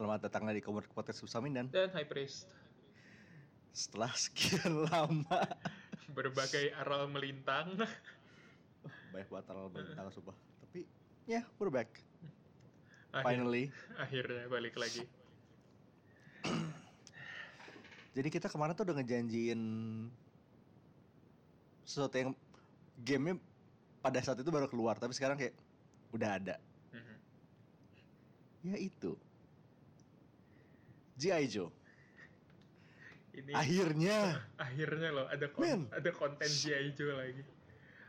Selamat datang di Komod Podcast Susamin dan dan High Priest. setelah sekian lama Berbagai aral melintang. banyak banget hal bertentang sumpah. Tapi ya, we're back. Akhir- Finally. Akhirnya balik lagi. Jadi kita kemarin tuh udah ngejanjiin sesuatu yang gamenya pada saat itu baru keluar, tapi sekarang kayak udah ada. Mhm. Ya itu. G.I. Joe. Ini Akhirnya. akhirnya loh ada kon- Men. ada konten G.I. Joe lagi.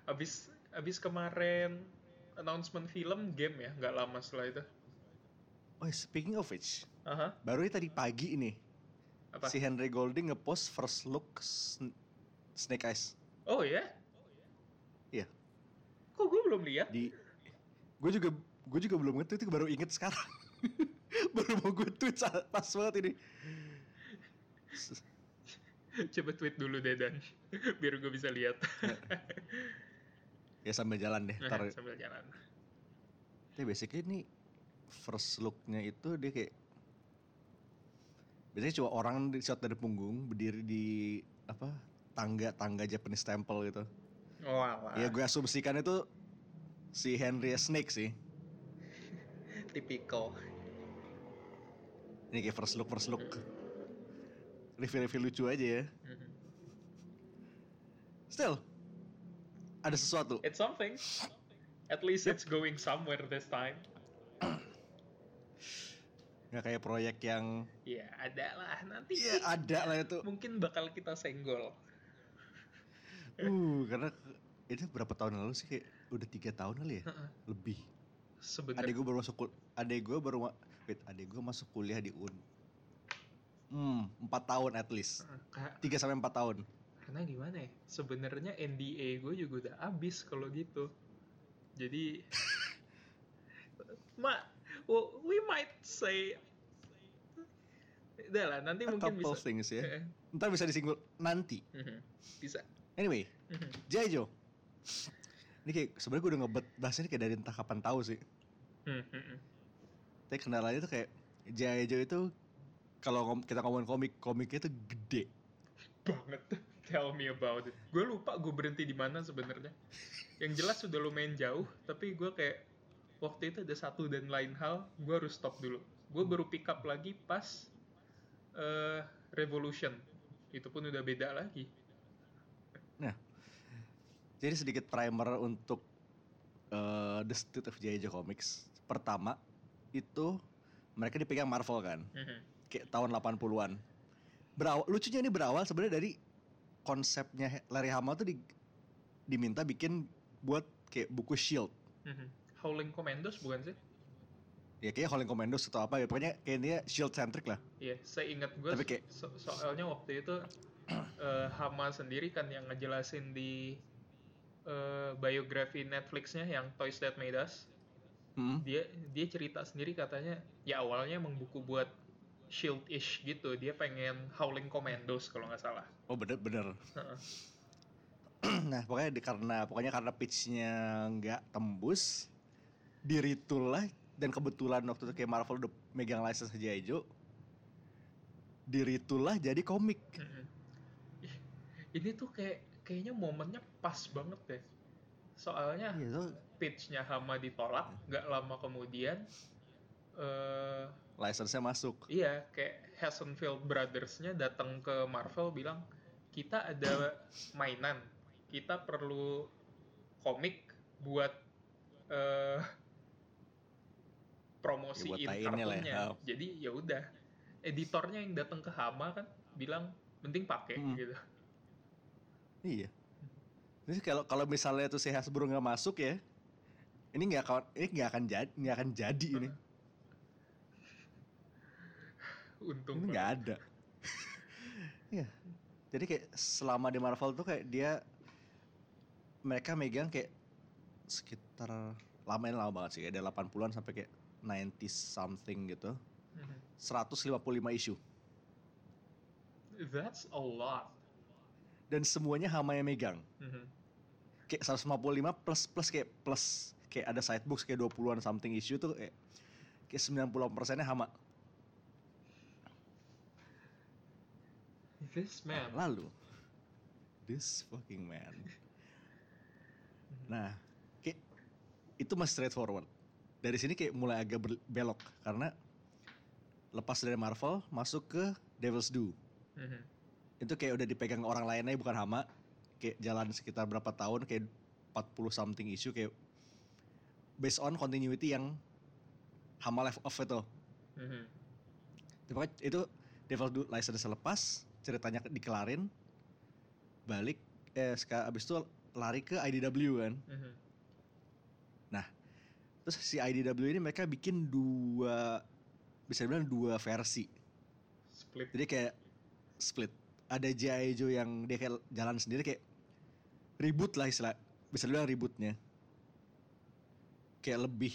Abis abis kemarin announcement film game ya, nggak lama setelah itu. Oh, speaking of which, Aha, baru tadi pagi ini apa? si Henry Golding ngepost first look Sn- Snake Eyes. Oh ya? Iya, Kok gue belum lihat? di gue juga gue juga belum nge-tweet baru inget sekarang. baru mau gue tweet pas banget ini. Coba tweet dulu deh dan biar gue bisa lihat. Ya sambil jalan deh. Ntar. Sambil jalan. Tapi basically ini first looknya itu dia kayak biasanya cuma orang di shot dari punggung berdiri di apa tangga-tangga Japanese temple gitu. Wah, Ya gue asumsikan itu si Henry Snake sih. tipikal. Ini kayak first look first look. Review-review lucu aja ya. Still ada sesuatu. It's something. At least it's going somewhere this time. Nggak kayak proyek yang Ya ada lah nanti. Iya ada lah itu. Mungkin bakal kita senggol. Uh, karena itu berapa tahun lalu sih kayak udah tiga tahun kali ya, lebih. Sebenarnya. Adik gue baru masuk adik gue baru wait, adik gue masuk kuliah di Un. Hmm, empat tahun at least. Ka- Tiga sampai empat tahun. karena gimana ya? Sebenarnya NDA gue juga udah habis kalau gitu. Jadi, ma, well, we might say, udah lah nanti A mungkin couple bisa. things ya. Eh, Ntar bisa disinggul nanti. mhm, bisa. Anyway, Mhm. Jaijo. Ini kayak sebenarnya gue udah ngebet bahasanya kayak dari entah kapan tahu sih. Tapi kendalanya tuh kayak Jaijo itu kalau kita ngomongin komik, komiknya tuh gede. banget. Tell me about it. Gue lupa gue berhenti di mana sebenarnya. Yang jelas sudah lumayan jauh tapi gue kayak waktu itu ada satu dan lain hal gue harus stop dulu. Gue baru pick up lagi pas eh, Revolution. Itu pun udah beda lagi. Nah, jadi sedikit primer untuk eh, The State of Jaijo Comics. Pertama, itu mereka dipegang Marvel kan, Mhm. kayak tahun 80-an. Berawal, lucunya ini berawal sebenarnya dari konsepnya Larry Hama tuh di, diminta bikin buat kayak buku Shield. Mhm. Howling Commandos bukan sih? Ya kayak Howling Commandos atau apa ya, pokoknya kayak dia Shield centric lah. Iya, saya ingat gue Tapi kayak- so- soalnya waktu itu eh, Hama sendiri kan yang ngejelasin di eh, biografi Netflixnya yang Toys That Made Us. Hmm. dia dia cerita sendiri katanya ya awalnya emang buku buat shield-ish gitu dia pengen Howling Commandos kalau nggak salah Oh bener-bener. Heeh. nah pokoknya di, karena pokoknya karena pitchnya nggak tembus diretool lah dan kebetulan waktu itu kayak Marvel udah megang license G.I. Joe diretool lah jadi komik. Ih, ini tuh kayak kayaknya momennya pas banget deh soalnya iya tuh pitchnya Hama ditolak nggak lama kemudian eh license-nya masuk iya kayak Hasenfeld Brothers-nya datang ke Marvel bilang kita ada mainan kita perlu komik buat eh promosi Ya, buat ya. Jadi ya udah editornya yang datang ke Hama kan bilang penting pakai Hmm. gitu. iya jadi kalau kalau misalnya tuh si Hasbro nggak masuk ya ini nggak akan ini nggak akan jadi nggak akan jadi ini Untung ini nggak ada Iya. Jadi kayak selama di Marvel tuh kayak dia mereka megang kayak sekitar lamain lama banget sih, dari 80-an sampai kayak 90 something gitu. Mhm. 155 isu. That's a lot. Dan semuanya Hama yang megang. Mhm kayak 155 plus plus kayak plus kayak ada side sidebox kayak 20-an something issue tuh kayak kayak 90 persennya hama. This man. Nah, lalu, this fucking man. nah, kayak itu masih straightforward. Dari sini kayak mulai agak belok karena lepas dari Marvel masuk ke Devil's Do. Mm -hmm. Itu kayak udah dipegang orang lainnya bukan Hama, kayak jalan sekitar berapa tahun kayak 40 something issue kayak based on continuity yang Hama left off itu Mhm. Pokoknya itu Devil's Due license lepas ceritanya dikelarin balik eh sekarang abis itu lari ke IDW kan Mhm. terus si IDW ini mereka bikin dua bisa dibilang dua versi Split. jadi kayak split ada G.I. Joe yang dia kayak jalan sendiri kayak ribut lah istilah bisa dibilang ributnya. Kayak lebih.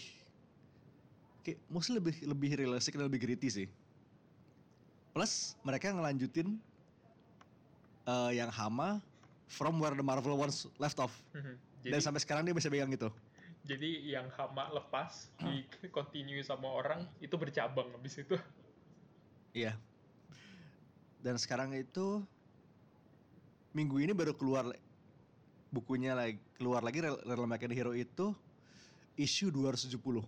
Kayak mostly lebih lebih realistik dan lebih gritty sih. Plus mereka ngelanjutin eh, yang Hama from where the Marvel once left off. Mhm. dan Jadi, sampai sekarang dia bisa pegang gitu jadi yang hama lepas di continue sama orang itu bercabang habis itu. Iya. Dan sekarang itu minggu ini baru keluar bukunya lagi keluar lagi Real, American Hero itu issue 270.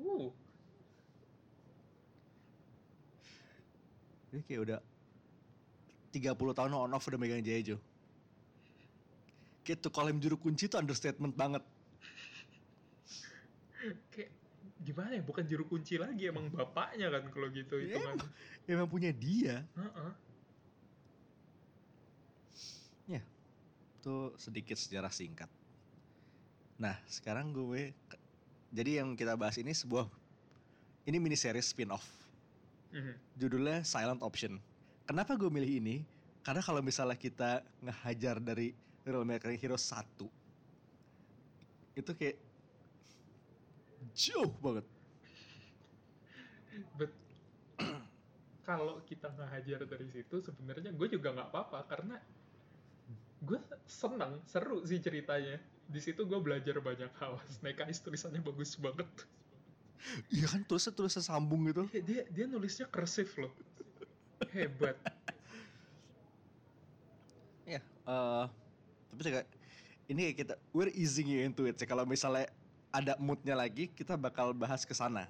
Uh, Jadi kayak udah 30 tahun on off udah megang J.I. Joe. Kayak call him juru kunci itu understatement banget. kayak gimana ya? Bukan juru kunci lagi, emang bapaknya kan kalau gitu Iya, hitungan. Emang punya dia. Heeh. Itu sedikit sejarah singkat. Nah, sekarang gue jadi yang kita bahas ini sebuah ini mini series spin-off. Mhm. judulnya Silent Option. Kenapa gue milih ini? Karena kalau misalnya kita ngehajar dari Real American Hero 1 itu kayak jauh banget. But kalau kita ngehajar dari situ sebenarnya gue juga nggak apa-apa karena gue senang seru sih ceritanya. Di situ gue belajar banyak hal. Snake Eyes tulisannya bagus banget. Iya kan tulisnya tulisnya sambung gitu. Iya, dia dia nulisnya kersif loh. Hebat. Ya, eh tapi juga ini kayak kita we're easing you into it sih. Kalau misalnya ada moodnya lagi, kita bakal bahas ke sana.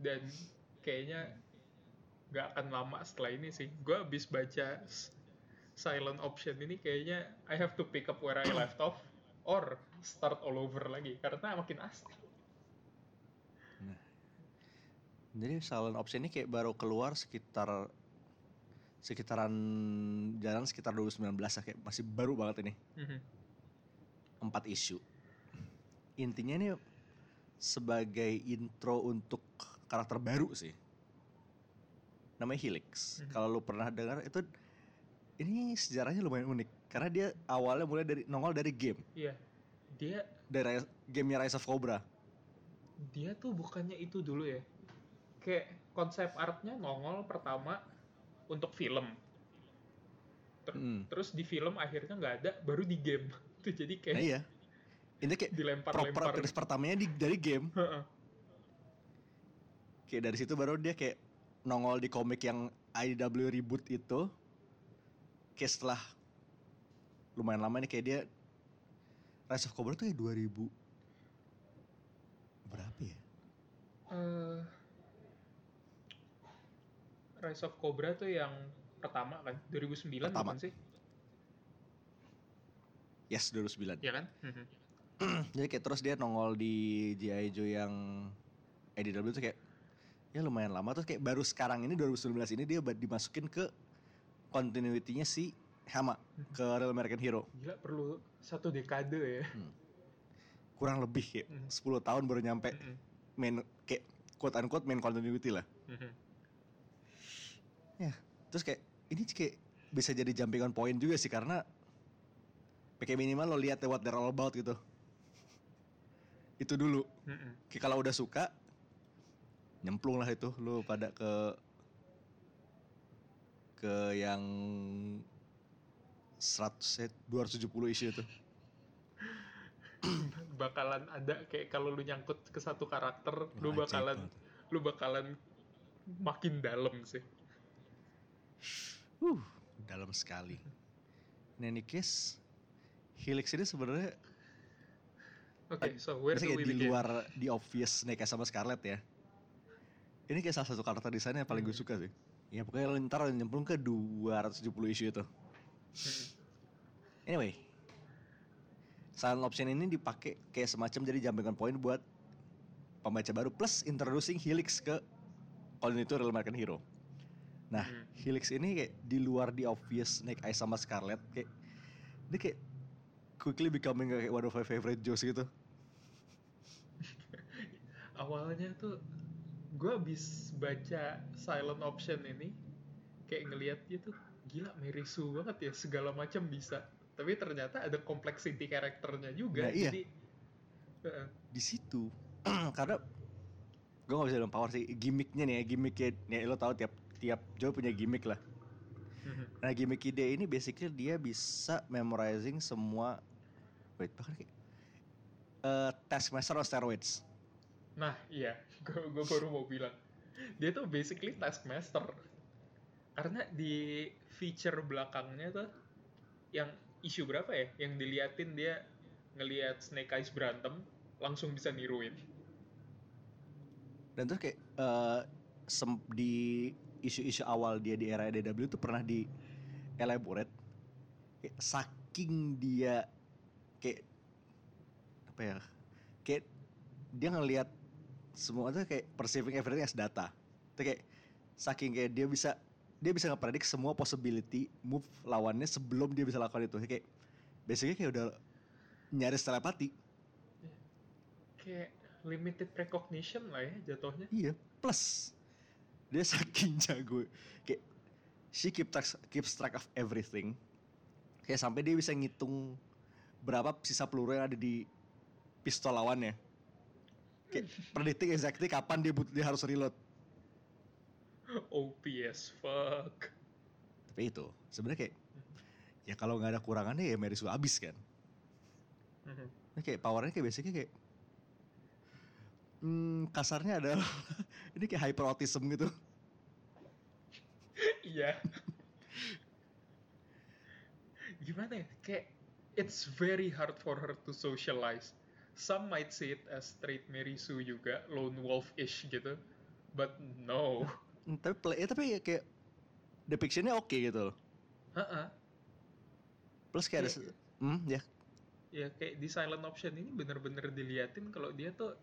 Dan kayaknya nggak akan lama setelah ini sih. Gue habis baca Silent Option ini kayaknya I have to pick up where I left off or start all over lagi karena makin asik Jadi Silent Option ini kayak baru keluar sekitar sekitaran jalan sekitar 2019 ya kayak masih baru banget ini. Mhm. empat isu. Intinya ini sebagai intro untuk karakter baru sih. Namanya Helix. Mhm. Kalau lu pernah dengar itu ini sejarahnya lumayan unik karena dia awalnya mulai dari nongol dari game, Iya, dia dari gamenya Rise of Cobra. dia tuh bukannya itu dulu ya. Kayak konsep artnya nongol pertama untuk film. Ter- Mm. Terus di film akhirnya nggak ada, baru di game. Tuh jadi kayak Nah iya. Ini kayak proper dilempar-lempar. appearance pertamanya di, dari game. Heeh. Kayak dari situ baru dia kayak nongol di komik yang IDW reboot itu. Kayak setelah lumayan lama nih kayak dia Rise of Cobra tuh ya 2000 berapa ya? Eh, Rise of Cobra tuh yang pertama kan 2009 Pertama. bukan sih? Yes 2009. Ya kan? Mhm. Jadi kayak terus dia nongol di G.I. Joe yang IDW tuh kayak ya lumayan lama terus kayak baru sekarang ini 2019 ini dia dimasukin ke continuity-nya si Hama ke Real American Hero. Gila perlu satu dekade ya. Kurang lebih kayak Hmm. 10 tahun baru nyampe Mhm. main kayak quote unquote main continuity lah. Mhm. Terus kayak ini kayak bisa jadi jumping on point juga sih karena kayak minimal lo lihat ya what they're all about gitu. Itu dulu. Mhm. Kayak kalau udah suka nyemplung lah itu lu pada ke ke yang 100 270 isu itu. Bakalan ada kayak kalau lu nyangkut ke satu karakter, lu bakalan banget. lu bakalan makin dalam sih. uh dalam sekali in any case Helix ini sebenarnya Oke, so where do we kayak di begin? luar di obvious Snake Eyes sama Scarlet ya ini kayak salah satu karakter desainnya yang paling gue Hmm. suka sih ya pokoknya ntar nyemplung ke 270 isu itu. Anyway, silent option ini dipakai kayak semacam jadi jumping point buat pembaca baru plus introducing Helix ke kalau itu Real American Hero. Nah, Hmm. Helix ini kayak di luar di obvious Snake Eyes sama Scarlet kayak dia kayak quickly becoming kayak one of my favorite Joes gitu. awalnya tuh gue habis baca silent option ini kayak ngelihat dia tuh gila Mary Sue banget ya segala macam bisa tapi ternyata ada complexity karakternya juga Nah, iya. jadi. Di situ karena gue gak bisa bilang power sih gimmicknya nih ya gimmicknya ya lo tahu tiap tiap Joe punya gimmick lah Mhm. Nah gimmick ide ini basically dia bisa memorizing semua wait bahkan kayak eh, Taskmaster on steroids. nah iya gue baru mau bilang. Dia tuh basically taskmaster. Karena di feature belakangnya tuh yang isu berapa ya? Yang diliatin dia ngelihat Snake Eyes berantem langsung bisa niruin. Dan terus kayak eh, sem- di isu-isu awal dia di era DW itu pernah di elaborate kayak saking dia kayak apa ya kayak dia ngelihat semua itu kayak perceiving everything as data. Itu kayak saking kayak dia bisa dia bisa ngepredik semua possibility move lawannya sebelum dia bisa lakukan itu. Kayak basically kayak udah nyaris telepati. Kayak limited recognition lah ya jatuhnya. Iya, plus dia saking jago. Kayak she keep track, keeps track of everything. Kayak sampai dia bisa ngitung berapa sisa peluru yang ada di pistol lawannya. Kayak predicting exactly kapan dia dia harus reload. OPS fuck Tapi itu sebenarnya kayak ya kalau nggak ada kurangannya ya Mary Sue abis kan. Ini kayak powernya kayak basicnya kayak hmm, kasarnya adalah ini kayak hyper autism gitu. iya gimana ya kayak it's very hard for her to socialize some might see it as straight Mary Sue juga lone wolf-ish gitu. But no. Hmm, tapi play, ya, tapi ya kayak depictionnya oke gitu loh. Heeh. Plus kayak ada, Kayak- se- hmm, ya. Ya kayak di silent option ini bener-bener diliatin kalau dia tuh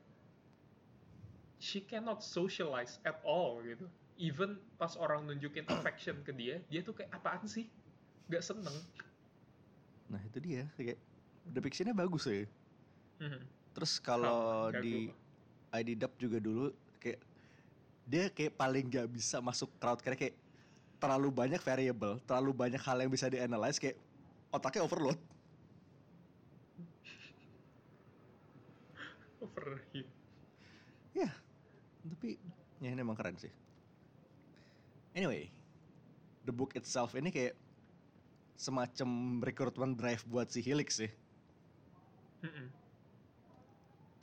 she cannot socialize at all gitu. Even pas orang nunjukin affection ke dia dia tuh kayak apaan sih? Nggak seneng. Nah itu dia. Kayak depictionnya bagus ya. Mhm. Terus kalau di ID Dub juga dulu kayak dia kayak paling gak bisa masuk crowd karena kayak terlalu banyak variable, terlalu banyak hal yang bisa dianalyze kayak otaknya overload. overheat Ya, tapi ya ini emang keren sih. Anyway, the book itself ini kayak semacam recruitment drive buat si Helix sih. Mhm.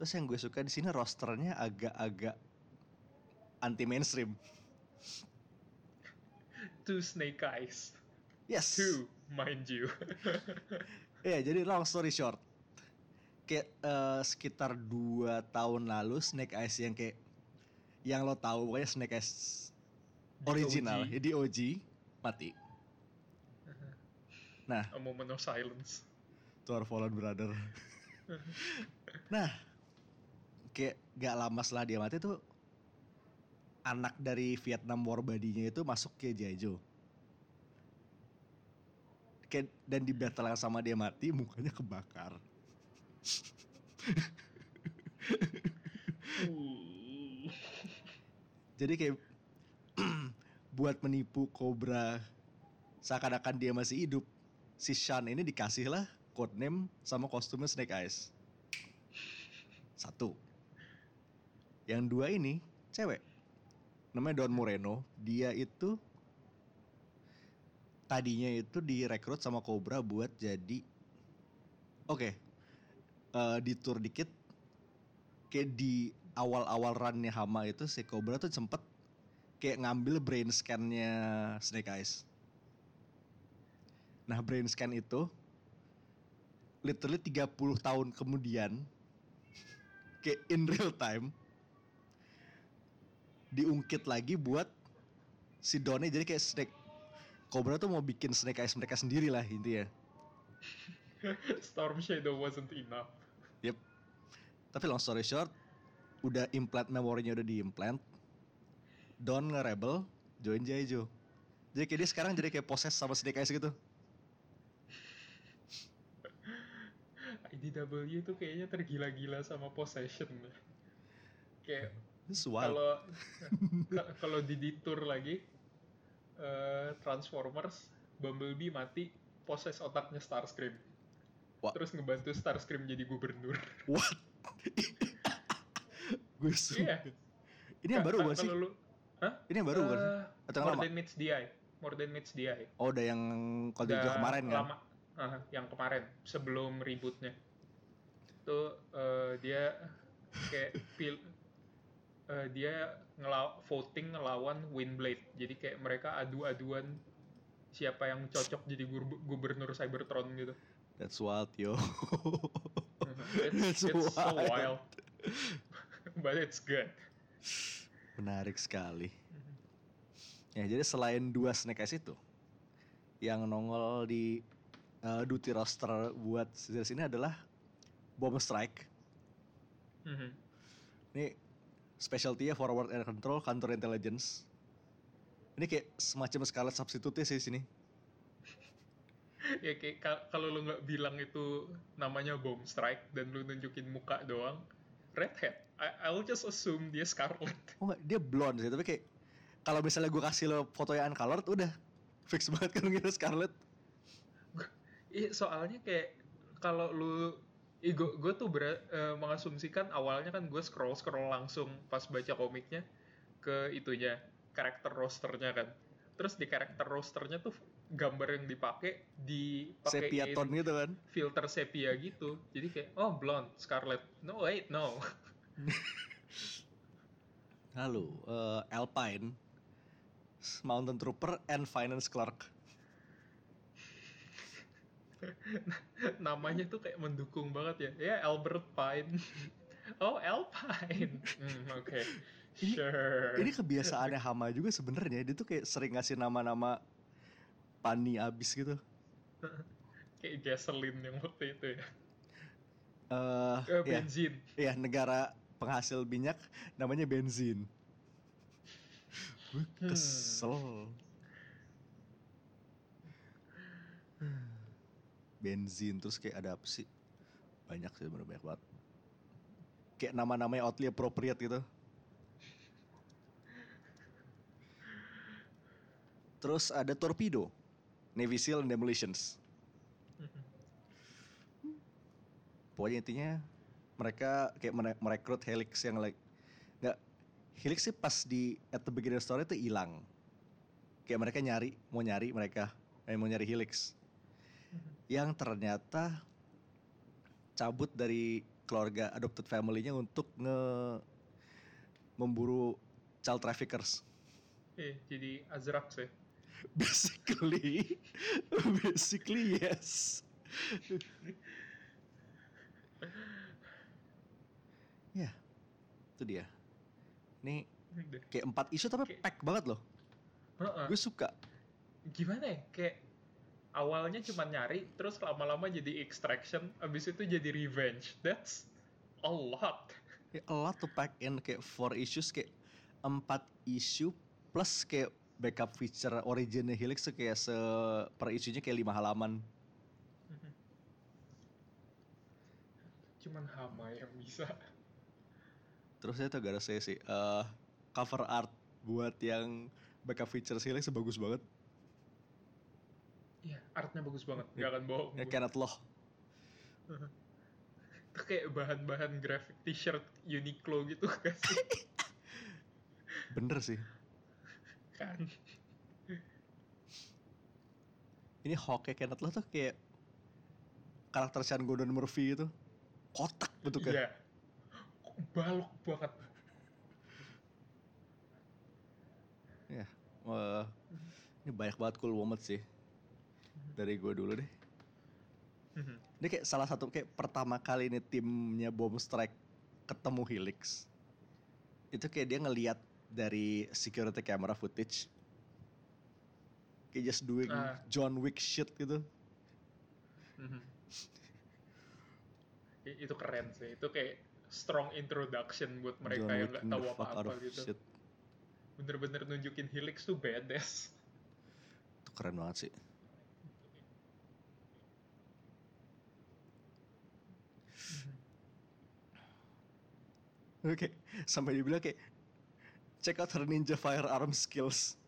Terus yang gue suka di sini rosternya agak-agak anti mainstream. two snake eyes Yes. two mind you Iya, jadi long story short. Kayak eh, sekitar dua tahun lalu Snake Eyes yang kayak yang lo tahu pokoknya Snake Eyes original, OG. ya, di OG mati. Nah, a moment of silence to our fallen brother. nah, kayak gak lama setelah dia mati tuh anak dari Vietnam War badinya itu masuk ke Jeju. Kayak dan di battle yang sama dia mati mukanya kebakar. Uh. Jadi kayak buat menipu Cobra seakan-akan dia masih hidup, si Shan ini dikasih lah codename sama kostumnya Snake Eyes. Satu. Yang dua ini cewek. Namanya Don Moreno. Dia itu tadinya itu direkrut sama Cobra buat jadi Oke. eh, di tour dikit kayak di awal-awal runnya Hama itu si Cobra tuh sempet kayak ngambil brain scan-nya Snake Eyes. Nah, brain scan itu literally 30 tahun kemudian kayak in real time diungkit lagi buat si Donnie jadi kayak Snake Cobra tuh mau bikin Snake Eyes mereka sendiri lah intinya. Storm Shadow wasn't enough. Yep. Tapi long story short, udah implant memorinya udah diimplant. Don nge-rebel, join Jaijo. Jadi kayak dia sekarang jadi kayak poses sama Snake Eyes gitu. IDW tuh kayaknya tergila-gila sama possession. Kayak. Kalau ka- kalau di detour lagi eh, Transformers Bumblebee mati poses otaknya Starscream Wah. terus ngebantu Starscream jadi gubernur What? Gue suka. Iya. Ini yang baru bukan sih? Ini yang baru bukan sih? Eh, Atau More lama? Than Meets the Eye More Than Meets the Eye Oh, udah yang kalau kemarin kan? lama Ah, yang kemarin sebelum rebootnya itu eh, dia kayak pil eh, dia ngelaw voting ngelawan Windblade jadi kayak mereka adu-aduan siapa yang cocok jadi gubernur Cybertron gitu That's wild, yo. it's, That's it's so wild. but it's good Menarik sekali. Ya, jadi selain dua Snake Eyes itu, yang nongol di uh, duty roster buat series ini adalah Bomb Strike. Mhm. Ini specialty-nya forward air control, counter intelligence. Ini kayak semacam Scarlet Substitute sih sini. ya kayak ka- kalau lu nggak bilang itu namanya bomb strike dan lu nunjukin muka doang red hat I I'll just assume dia Scarlet Oh enggak, dia blonde sih, tapi kayak kalau misalnya gue kasih lo foto yang uncolored udah fix banget kalau ngira Scarlet. Iya soalnya kayak kalau lu Ih, gue, gue tuh ber- eh, mengasumsikan awalnya kan gue scroll scroll langsung pas baca komiknya ke itunya karakter rosternya kan terus di karakter rosternya tuh gambar yang dipakai dipakein Sepia tone gitu kan. filter sepia gitu jadi kayak oh blonde scarlet no wait no Lalu eh, Alpine, Mountain Trooper, and Finance Clerk. namanya tuh kayak mendukung banget ya. Ya Albert Pine. Oh Alpine. Hmm, oke. Ini- sure. Ini kebiasaannya Hama juga sebenarnya. Dia tuh kayak sering ngasih nama-nama pani abis gitu. kayak gasoline yang waktu itu ya. Eh, Eh, ya, benzin ya negara penghasil minyak namanya benzin. Gue Hmm. Benzin terus kayak ada apa sih? Banyak sih bener banyak banget. Kayak nama-namanya oddly appropriate gitu. Terus ada Torpedo, Navy SEAL and Demolitions. Pokoknya intinya mereka kayak mere- merekrut Helix yang like nggak Helix sih pas di at the beginning of story itu hilang. Kayak mereka nyari, mau nyari mereka, eh, mau nyari Helix. Yang ternyata cabut dari keluarga adopted family-nya untuk nge memburu child traffickers. Eh, jadi Azrak sih Basically, basically yes. ya, itu dia. Ini kayak empat isu tapi Kayak- pack banget loh. Gue suka. gimana ya kayak awalnya cuma nyari terus lama-lama jadi extraction abis itu jadi revenge that's a lot Ya, a lot to pack in kayak four issues kayak empat isu plus kayak backup feature originnya Helix tuh kayak se per isunya kayak lima halaman. cuman hama yang bisa Terus saya tuh gak ada saya sih. eh, cover art buat yang backup feature Helix tuh bagus banget. Iya, artnya bagus banget, nggak akan bohong. Ya. Kenneth Loh. Itu kayak bahan-bahan graphic t-shirt Uniqlo gitu gak sih? Bener sih. kan? Ini Hawkeye Kenneth Loh tuh kayak karakter Sean Gordon Murphy gitu. Kotak bentuknya. Iya. Balok banget. Wah, ini banyak banget cool moment sih. Dari gue dulu deh. Mhm. Ini kayak salah satu kayak pertama kali ini timnya Bomb Strike ketemu Helix. Itu kayak dia ngeliat dari security camera footage. Kayak just doing Ah. John Wick shit gitu. Mhm. I- itu keren sih itu kayak strong introduction buat mereka John yang nggak tahu apa-apa gitu shit. bener-bener nunjukin Helix tuh badass Itu keren banget sih. Oke, sampai dibilang kayak check out her ninja firearm skills.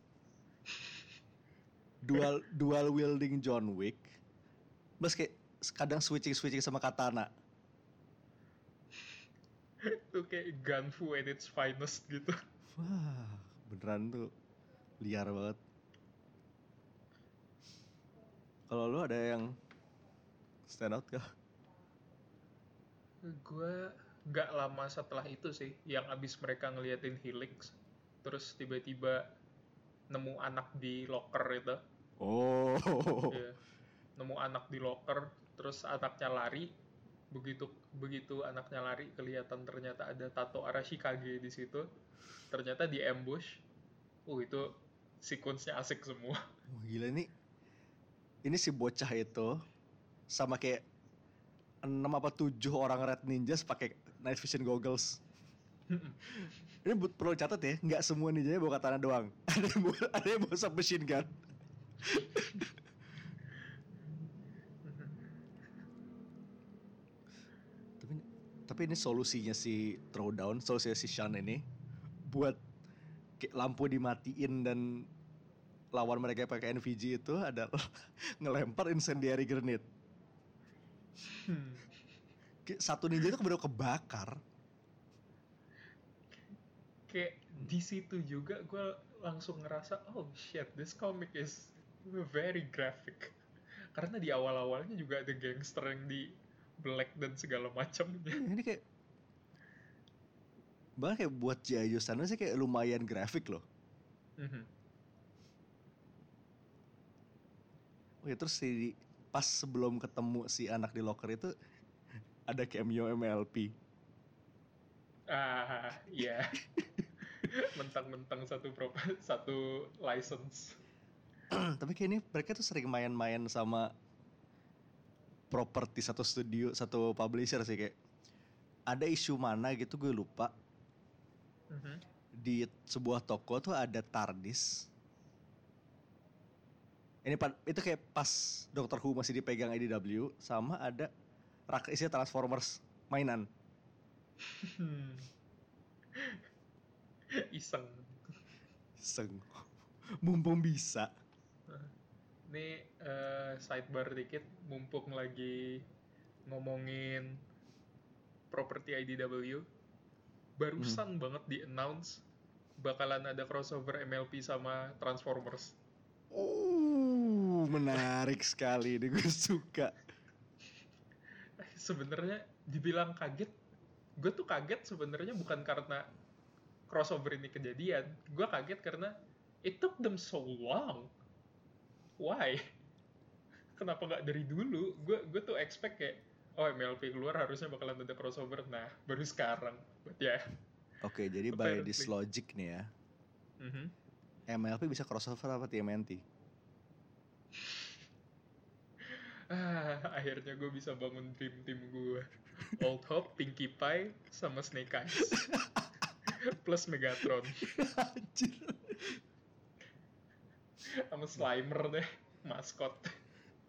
Dual dual wielding John Wick. Terus kayak kadang switching switching sama katana. itu kayak gunfu at its finest gitu Wah, beneran tuh liar banget. Kalau lu ada yang stand out gak? gue nggak lama setelah itu sih yang abis mereka ngeliatin Helix terus tiba-tiba nemu anak di locker itu. Oh, Iya. nemu anak di locker terus anaknya lari. Begitu begitu anaknya lari kelihatan ternyata ada tato Arashikage di situ. Ternyata di ambush. Uh itu sequence-nya asik semua. Gila ini. Ini si bocah itu sama kayak 6 apa 7 orang red ninjas pakai night vision goggles. Ini perlu catat ya, nggak semua ninjanya bawa katana doang. Ada yang bawa, ada yang bawa submachine gun. tapi tapi ini solusinya si throwdown, solusinya si Shan ini buat lampu dimatiin dan lawan mereka pakai NVG itu adalah ngelempar incendiary grenade. Hmm. Satu ninja itu bener kebakar. kayak di situ juga gue langsung ngerasa oh shit this comic is very graphic karena di awal-awalnya juga ada gangster yang di black dan segala macamnya Ini kayak bahkan kayak buat Jayo sana sih kayak lumayan grafik loh. Mhm. Oke terus si pas sebelum ketemu si anak di locker itu ada cameo MLP. ah iya mentang-mentang satu pro satu license Tapi kayak ini mereka tuh sering main-main sama properti satu studio, satu publisher sih kayak ada isu mana gitu gue lupa Mhm. di sebuah toko tuh ada TARDIS. Ini itu kayak pas Doctor Who masih dipegang IDW sama ada rak isi Transformers mainan. Hmm. iseng Seng. Mumpung bisa. Ini eh, sidebar dikit, mumpung lagi ngomongin properti IDW, barusan banget di announce bakalan ada crossover MLP sama Transformers. Oh, menarik sekali. Ini gue suka. Sebenarnya dibilang kaget, gue tuh kaget sebenarnya bukan karena crossover ini kejadian, gue kaget karena it took them so long. Why? Kenapa nggak dari dulu? Gue gue tuh expect kayak oh MLP keluar harusnya bakalan ada crossover. Nah baru sekarang. But ya. Oke, jadi by this logic nih ya. Mhm. MLP bisa crossover apa TMNT? Ah, akhirnya gue bisa bangun dream team gue. Old Hope, Pinkie Pie, sama Snake Eyes. Plus Megatron. Anjir. Sama Slimer deh, maskot.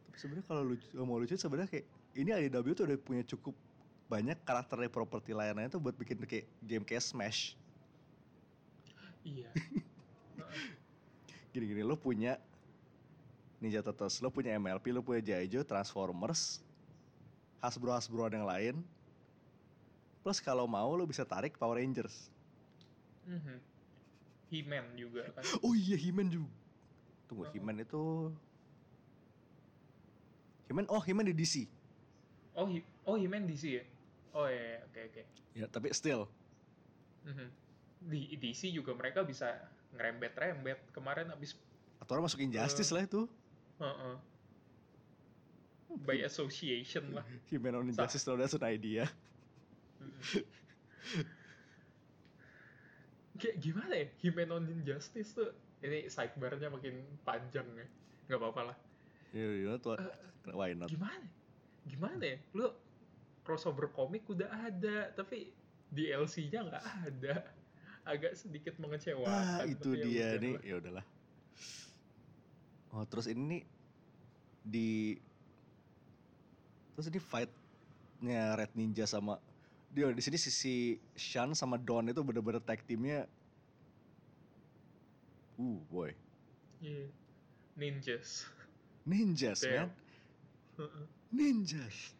Tapi sebenarnya kalau lucu, mau lucu sebenarnya kayak ini IDW tuh udah punya cukup banyak karakter dari properti layanannya tuh buat bikin kayak game kayak Smash. Iya. Gini-gini lo punya Ninja Turtles, lo punya MLP, lo punya Jaijo, Transformers, Hasbro Hasbro yang lain. Plus kalau mau lo bisa tarik Power Rangers. Mhm. He-Man juga kan. Oh iya He-Man juga. Tunggu, Oh. He-Man itu He-Man, oh He-Man di DC. Oh, He- oh He-Man DC ya? Oh iya, iya, oke oke. Ya, tapi still Mhm. Di DC juga mereka bisa ngerembet-rembet. Kemarin abis atau masukin Justice lah itu. Heeh. by association lah. Human on Injustice no that's an idea. Kayak gimana ya? Human on Injustice tuh ini sidebarnya makin panjang ya. Gak apa-apa lah. You, you know? Eh, Why not? Gimana? Gimana ya? Lu crossover komik udah ada, tapi DLC-nya nggak ada. Agak sedikit mengecewakan. Ah, itu ya dia nih. Ya udahlah. Oh, terus ini nih di terus ini fightnya Red Ninja sama dia di sini sisi Shan sama Don itu bener-bener tag teamnya uh boy Iya. Ninjas. ninjas Damn. man ninjas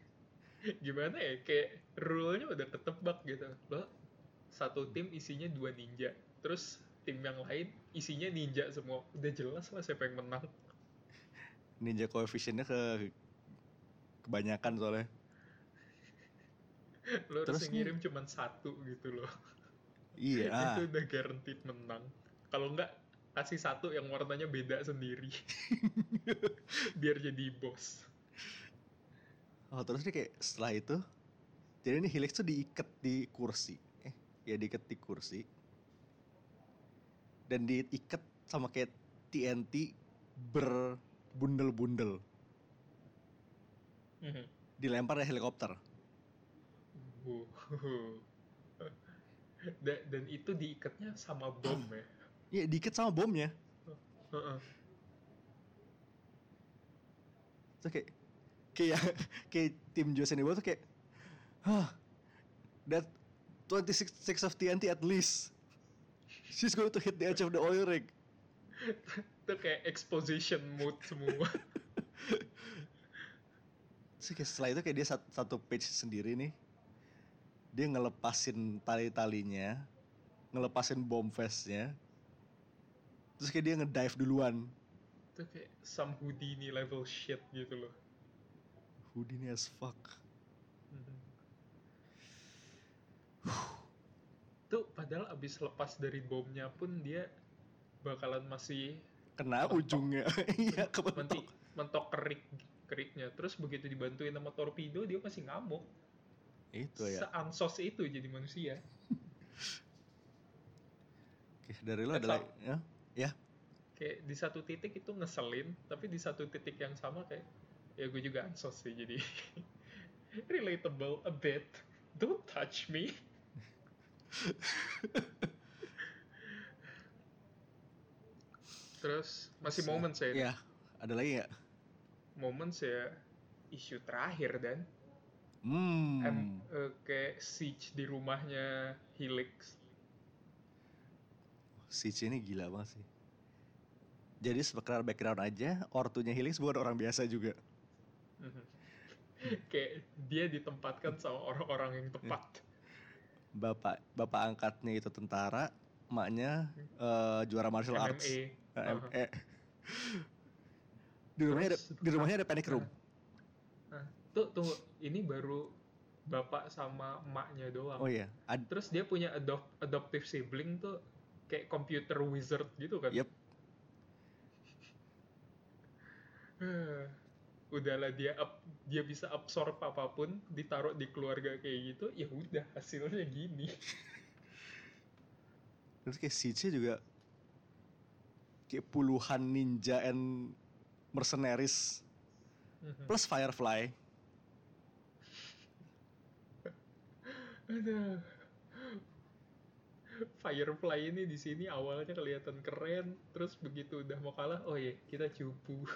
Gimana ya? Kayak rule-nya udah ketebak gitu. Lo satu tim isinya dua ninja. Terus tim yang lain isinya ninja semua. Udah jelas lah siapa yang menang. Ninja koefisiennya ke kebanyakan soalnya Lo harus ngirim cuma satu gitu loh. iya. Itu udah guaranteed menang. Kalau enggak kasih satu yang warnanya beda sendiri. Biar jadi bos. Oh terus nih kayak setelah itu jadi ini Helix tuh diikat di kursi eh ya diikat di kursi dan diikat sama kayak TNT berbundel-bundel Mhm. dilempar dari helikopter. Dan, dan itu diikatnya sama bom ya. Iya diikat sama bomnya Heeh. terus kayak kayak kayak tim Josen Iwo tuh kayak Hah that 26 of TNT at least she's going to hit the edge of the oil rig Itu kayak exposition mode semua. Terus kayak setelah itu kayak dia sat- satu page sendiri nih dia ngelepasin tali-talinya ngelepasin bomb vestnya terus kayak dia ngedive duluan itu kayak some Houdini level shit gitu loh. Houdini as fuck Mhm. Tuh padahal abis lepas dari bomnya pun dia bakalan masih kena Mentok. ujungnya iya menti, kebentok mentok kerik keriknya. Terus begitu dibantuin sama torpedo dia masih ngamuk. itu ya Seansos itu jadi manusia. Oke, dari lo adalah Sam. ya Kayak di satu titik itu ngeselin, tapi di satu titik yang sama kayak ya gue juga ansos sih jadi relatable a bit. Don't touch me. Terus masih Se- momen saya. ya ada lagi ya Momen saya isu terakhir dan hmm em, eh, kayak siege di rumahnya Helix. si C ini gila banget sih jadi sekedar background aja ortunya Helix bukan orang biasa juga Mhm. kayak dia ditempatkan sama orang-orang yang tepat. bapak bapak angkatnya itu tentara emaknya eh, juara martial arts MMA. Eh, eh. di rumahnya ada di rumahnya ada panic room Nah, tuh tunggu, ini baru bapak sama emaknya doang. oh iya ad- Terus dia punya adopt adoptive sibling tuh kayak computer wizard gitu kan? Yep. Udahlah dia up, dia bisa absorb apa pun ditaruh di keluarga kayak gitu, ya udah hasilnya gini. terus kayak si C juga kayak puluhan ninja and mercenaries plus Firefly Aduh. Firefly ini di sini awalnya kelihatan keren, terus begitu udah mau kalah, oh iya kita cupu.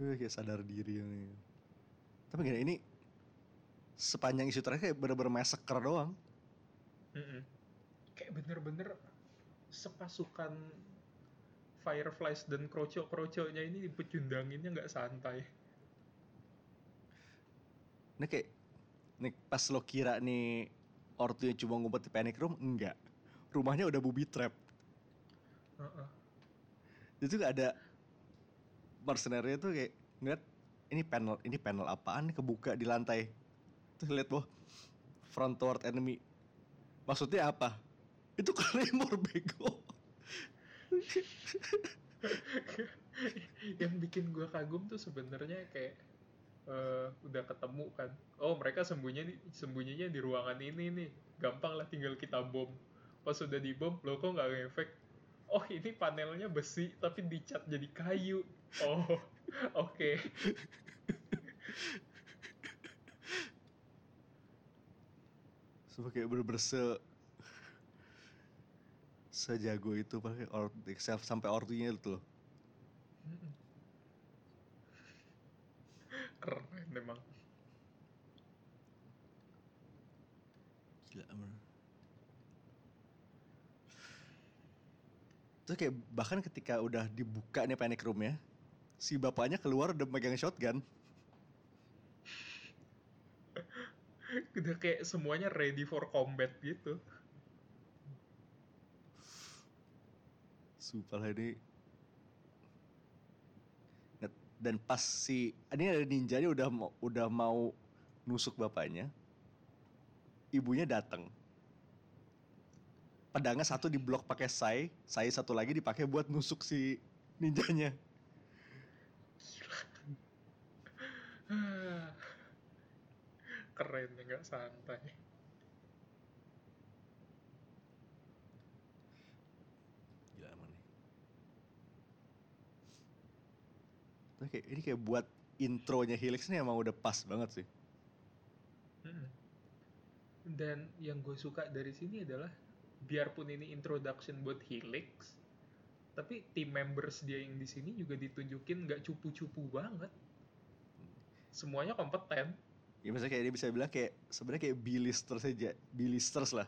Gue kayak sadar diri nih. Tapi gini, ini sepanjang isu terakhir kayak bener-bener massacre doang. Mm-mm. Kayak bener-bener sepasukan Fireflies dan kroco-kroconya ini dipecundanginnya nggak santai. Ini kayak, nih pas lo kira nih ortunya cuma ngumpet di panic room, enggak. Rumahnya udah booby trap. Heeh. Itu gak ada mercenary tuh kayak ngeliat ini panel ini panel apaan kebuka di lantai. Terus lihat boh front toward enemy. Maksudnya apa? Itu claymore bego. yang bikin gua kagum tuh sebenarnya kayak eh, udah ketemu kan. Oh mereka sembunyi sembunyinya di ruangan ini nih. Gampang lah tinggal kita bom. Pas udah dibom lo kok nggak ngefek? Oh ini panelnya besi tapi dicat jadi kayu. Oh oke. Sumpah kayak bener-bener se sejago itu pakai or, sampai ortunya itu loh. Keren memang Gila bener. Terus kayak bahkan ketika udah dibuka nih panic roomnya, si bapaknya keluar udah megang shotgun. udah kayak semuanya ready for combat gitu Lah ini. Dan pas si ini ada ninjanya udah mau udah mau nusuk bapaknya, ibunya datang. Pedangnya satu diblok pakai sai, sai satu lagi dipakai buat nusuk si ninjanya. keren nggak santai Gila emang nih. Tapi kayak, ini kayak buat intronya Helix nih emang udah pas banget sih. Mm. dan yang gue suka dari sini adalah biarpun ini introduction buat Helix tapi tim members dia yang di sini juga ditunjukin nggak cupu-cupu banget semuanya kompeten Ya misalnya kayak dia bisa bilang kayak sebenarnya kayak bilisters aja, bilisters lah.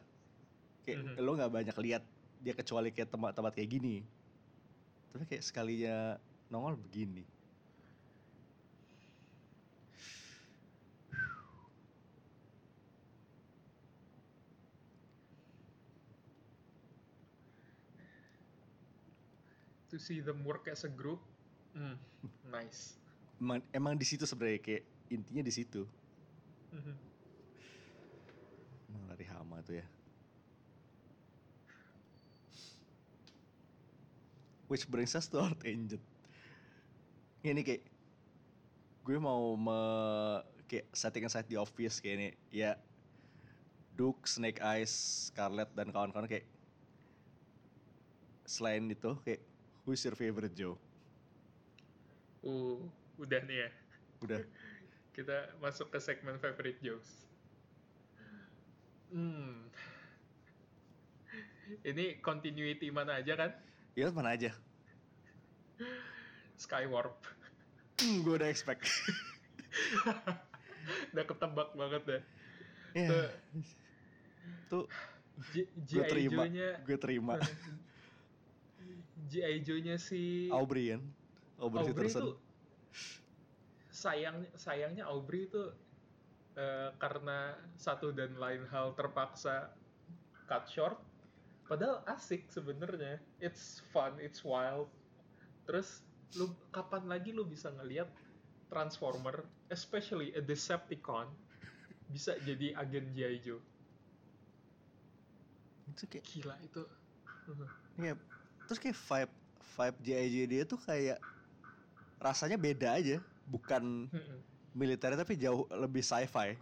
Kayak Mhm. lo nggak banyak lihat dia kecuali kayak tempat-tempat kayak gini. Tapi kayak sekalinya nongol begini. To see them work as a group mm, nice Emang, emang di situ sebenarnya kayak intinya di situ. Mhm. Emang lari hama tuh ya. Which brings us to our tangent. Ini kayak gue mau me kayak setting aside the obvious kayak ini ya Duke, Snake Eyes, Scarlet dan kawan-kawan kayak selain itu kayak who's your favorite Joe? uh udah nih ya Udah kita masuk ke segmen favorite jokes hmm ini continuity mana aja kan ya mana aja. Skywarp Hmm, gue udah expect. udah ketebak banget deh ya. Tuh. Tuh gue terima, gue terima. G.I. Joe-nya si Aubrey kan, Aubrey, Aubrey itu sayang sayangnya Aubrey itu eh, karena satu dan lain hal terpaksa cut short. Padahal asik sebenarnya. It's fun it's wild. Terus lu kapan lagi lu bisa ngelihat Transformer especially a Decepticon bisa jadi agen G.I. Joe? Itu kayak, gila itu. Ya, terus kayak vibe vibe JIJ dia tuh kayak rasanya beda aja, bukan militer tapi jauh lebih sci-fi.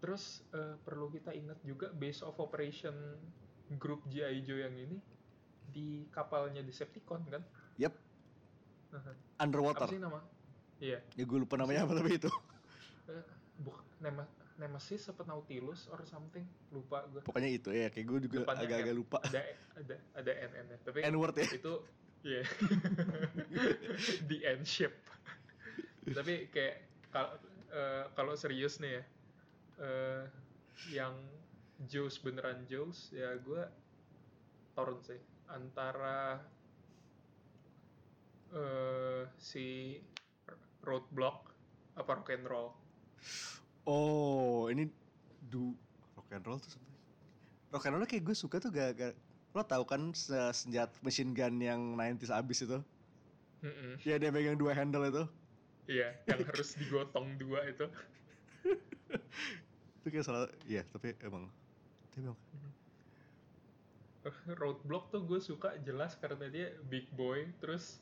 Terus eh, perlu kita ingat juga base of operation grup G.I. Joe yang ini di kapalnya Decepticon kan? Yep, underwater. Apa sih nama? Iya, Ya gue lupa namanya apa tapi itu. eh, buk Nema Nemesis apa Nautilus or something lupa gue. Pokoknya itu ya, kayak gue juga agak-agak N. lupa. Ada ada ada NN -nya. Tapi N-word ya. itu ya the end ship. Tapi kayak kal- eh, kalau serius nih ya, eh, yang Joes beneran Joes ya gue torrent sih antara eh, si Roadblock apa Rock and Roll. Oh, ini du rock and roll tuh sebenarnya. Rock and roll kayak gue suka tuh gak, gak lo tau kan se- senjata machine gun yang 90s abis itu? Mm-mm. Ya dia megang dua handle itu. Iya, yang harus digotong dua itu. Itu kayak salah, iya tapi emang, tapi emang Roadblock tuh gue suka jelas karena dia big boy terus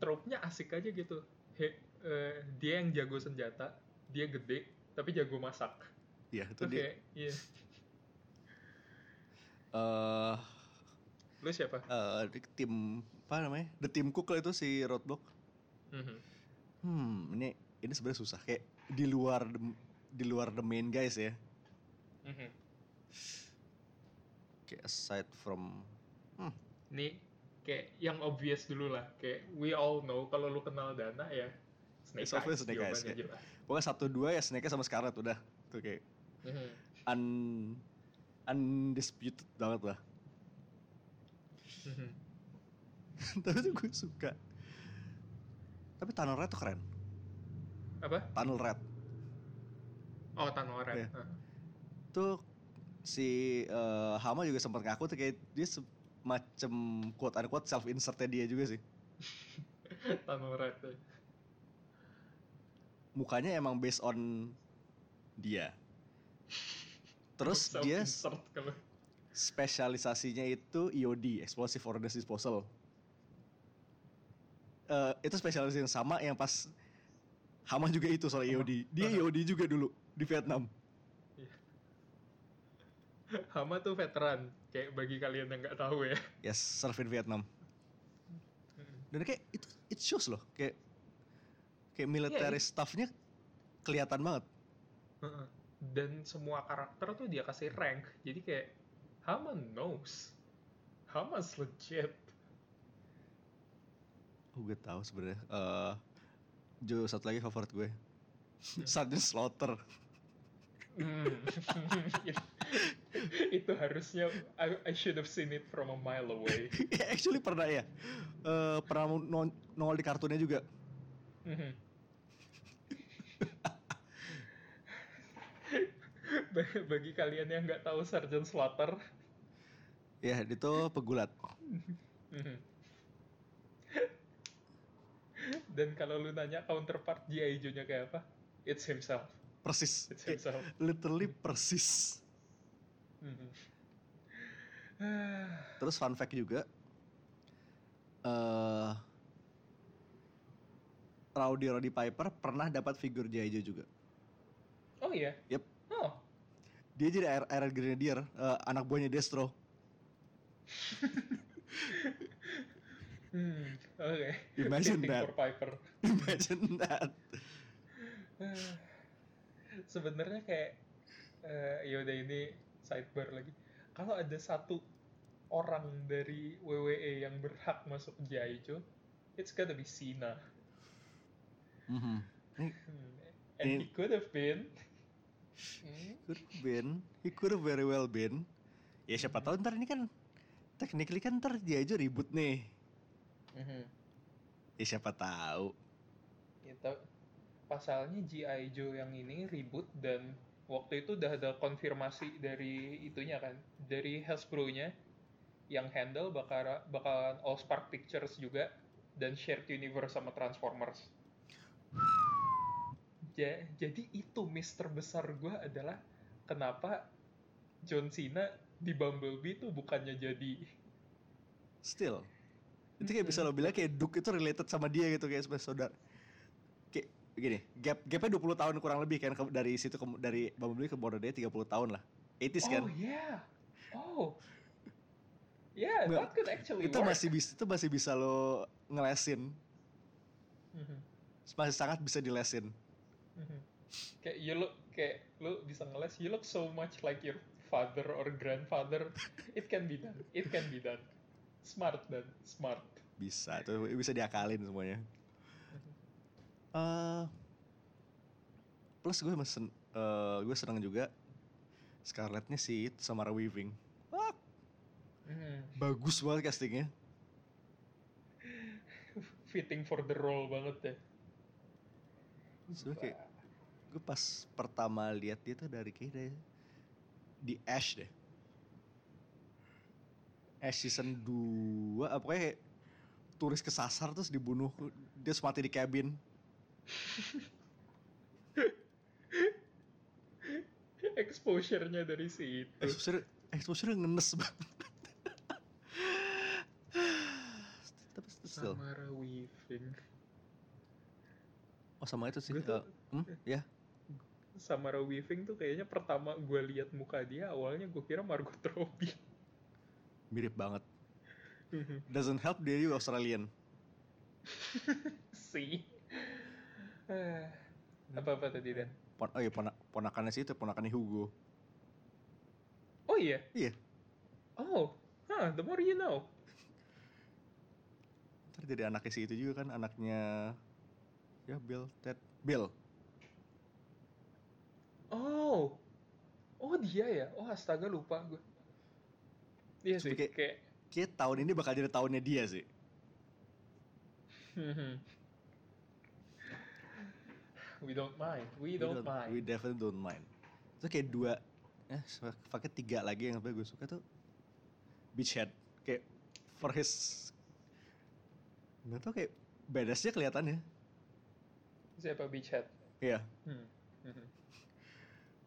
trope-nya asik aja gitu He, eh, dia yang jago senjata dia gede tapi jago masak Iya, itu Oke, dia. iya eh lu siapa eh, di tim apa namanya? The Team Cook lah itu si Roadblock. Mhm. Hmm, ini ini sebenarnya susah kayak di luar the- di luar the main guys ya. Mhm. Kayak aside from Nih kayak yang obvious dulu lah kayak we all know kalau lu kenal Dana ya Snake Eyes Snake Eyes, ya. Pokoknya satu dua ya Snake sama Scarlet udah tuh kayak Mhm. un undisputed banget lah. Mhm. Tapi tuh gue suka. Tapi Tunnel Red tuh keren. apa Tunnel Red oh Tanoren Iya. Hah. tuh si eh, Hama juga sempat ngaku tuh kayak dia semacam quote unquote self insertnya dia juga sih. Tanoren tuh. Mukanya emang based on dia. Terus dia spesialisasinya itu EOD, Explosive Ordnance Disposal. Eh, itu spesialisasi yang sama yang pas Hama juga itu soal EOD. Dia Aha. EOD juga dulu di Vietnam. Hama tuh veteran kayak bagi kalian yang nggak tahu ya Yes, serve in Vietnam. Mhm. Dan kayak itu it shows loh, kayak kayak military Iya, staffnya kelihatan banget. Dan semua karakter tuh dia kasih rank jadi kayak Hama knows Hama's legit Oh, gue tahu sebenarnya. Eh, Jo satu lagi favorit gue. Sergeant Slaughter. Hmm. itu harusnya I, I should have seen it from a mile away Actually pernah ya. Eh, pernah non- nongol di kartunnya juga. Mhm. Ba- bagi kalian yang nggak tahu Sergeant Slaughter Ya, itu pegulat. Mhm. dan kalau lu nanya counterpart G.I. Joe-nya kayak apa it's himself Persis. it's himself literally persis. Mhm. Terus fun fact juga. eh Rowdy Roddy Piper pernah dapat figur G.I. Joe juga. oh iya Yep. Dia jadi air, air grenadier, eh, anak buahnya Destro. hmm, oke Imagine Fitting that. for Piper Imagine that. Sebenarnya kayak eh yaudah ini sidebar lagi kalau ada satu orang dari WWE yang berhak masuk. Joe it's gotta be Cena. Ini Hmm, and he could have been Hmm, could have been, he could very well been. Ya siapa tahu ntar ini kan technically kan ntar dia aja ribut nih. mhm. Ya siapa tahu. Gitu. pasalnya G.I. Joe yang ini ribut dan waktu itu udah ada konfirmasi dari itunya kan dari Hasbro-nya yang handle bakal bakalan All Spark Pictures juga dan shared universe sama Transformers. Ja- jadi itu mister besar gua adalah kenapa John Cena di Bumblebee tuh bukannya jadi Still. Itu kayak bisa lo bilang kayak Duke itu related sama dia gitu kayak sebagai saudara. Kayak begini, gap gapnya 20 tahun kurang lebih kan dari situ ke, dari Bumblebee ke Border Day 30 tahun lah. 80s kan. Oh yeah. Oh. Yeah, that could actually itu work. masih bisa itu masih bisa lo ngelesin. Mhm, Masih sangat bisa dilesin. Mhm. Kayak you look kayak lu bisa ngeles, you look so much like your father or grandfather. It can be done. It can be done. Smart dan smart. Bisa, tuh bisa diakalin semuanya. eh plus gue mesen, eh, gue seneng juga Scarlettnya si Samara Weaving. Wah, Mhm. bagus banget castingnya. Fitting for the role banget ya. Sebenernya kayak gue pas pertama lihat dia tuh dari kayak dari, di Ash deh Ash season 2 apa kayak turis kesasar terus dibunuh dia semati di cabin exposure-nya dari situ exposure exposure ngenes banget tapi still Samara Weaving Oh sama itu sih. Uh, hmm? Eh, ya. Yeah. Samara Weaving tuh kayaknya pertama gue lihat muka dia awalnya gue kira Margot Robbie. mirip banget doesn't help dia juga Australian sih. Eh, Apa-apa tadi Dan? Pon oh iya pona ponakannya sih itu ponakannya Hugo Oh iya? Iya. Oh, huh, the more you know. ntar jadi anaknya si itu juga kan anaknya ya Bill Ted Bill Oh, oh dia ya? Oh astaga lupa gue. Iya sih, Kayak- kayak kayak tahun ini bakal jadi tahunnya dia sih Hmm. we don't mind, we, We don't, mind. we definitely don't mind itu kayak dua eh pakai tiga lagi yang gue suka tuh Beachhead kayak for his nggak tau kayak badassnya kelihatannya Siapa Beachhead? iya Hmm.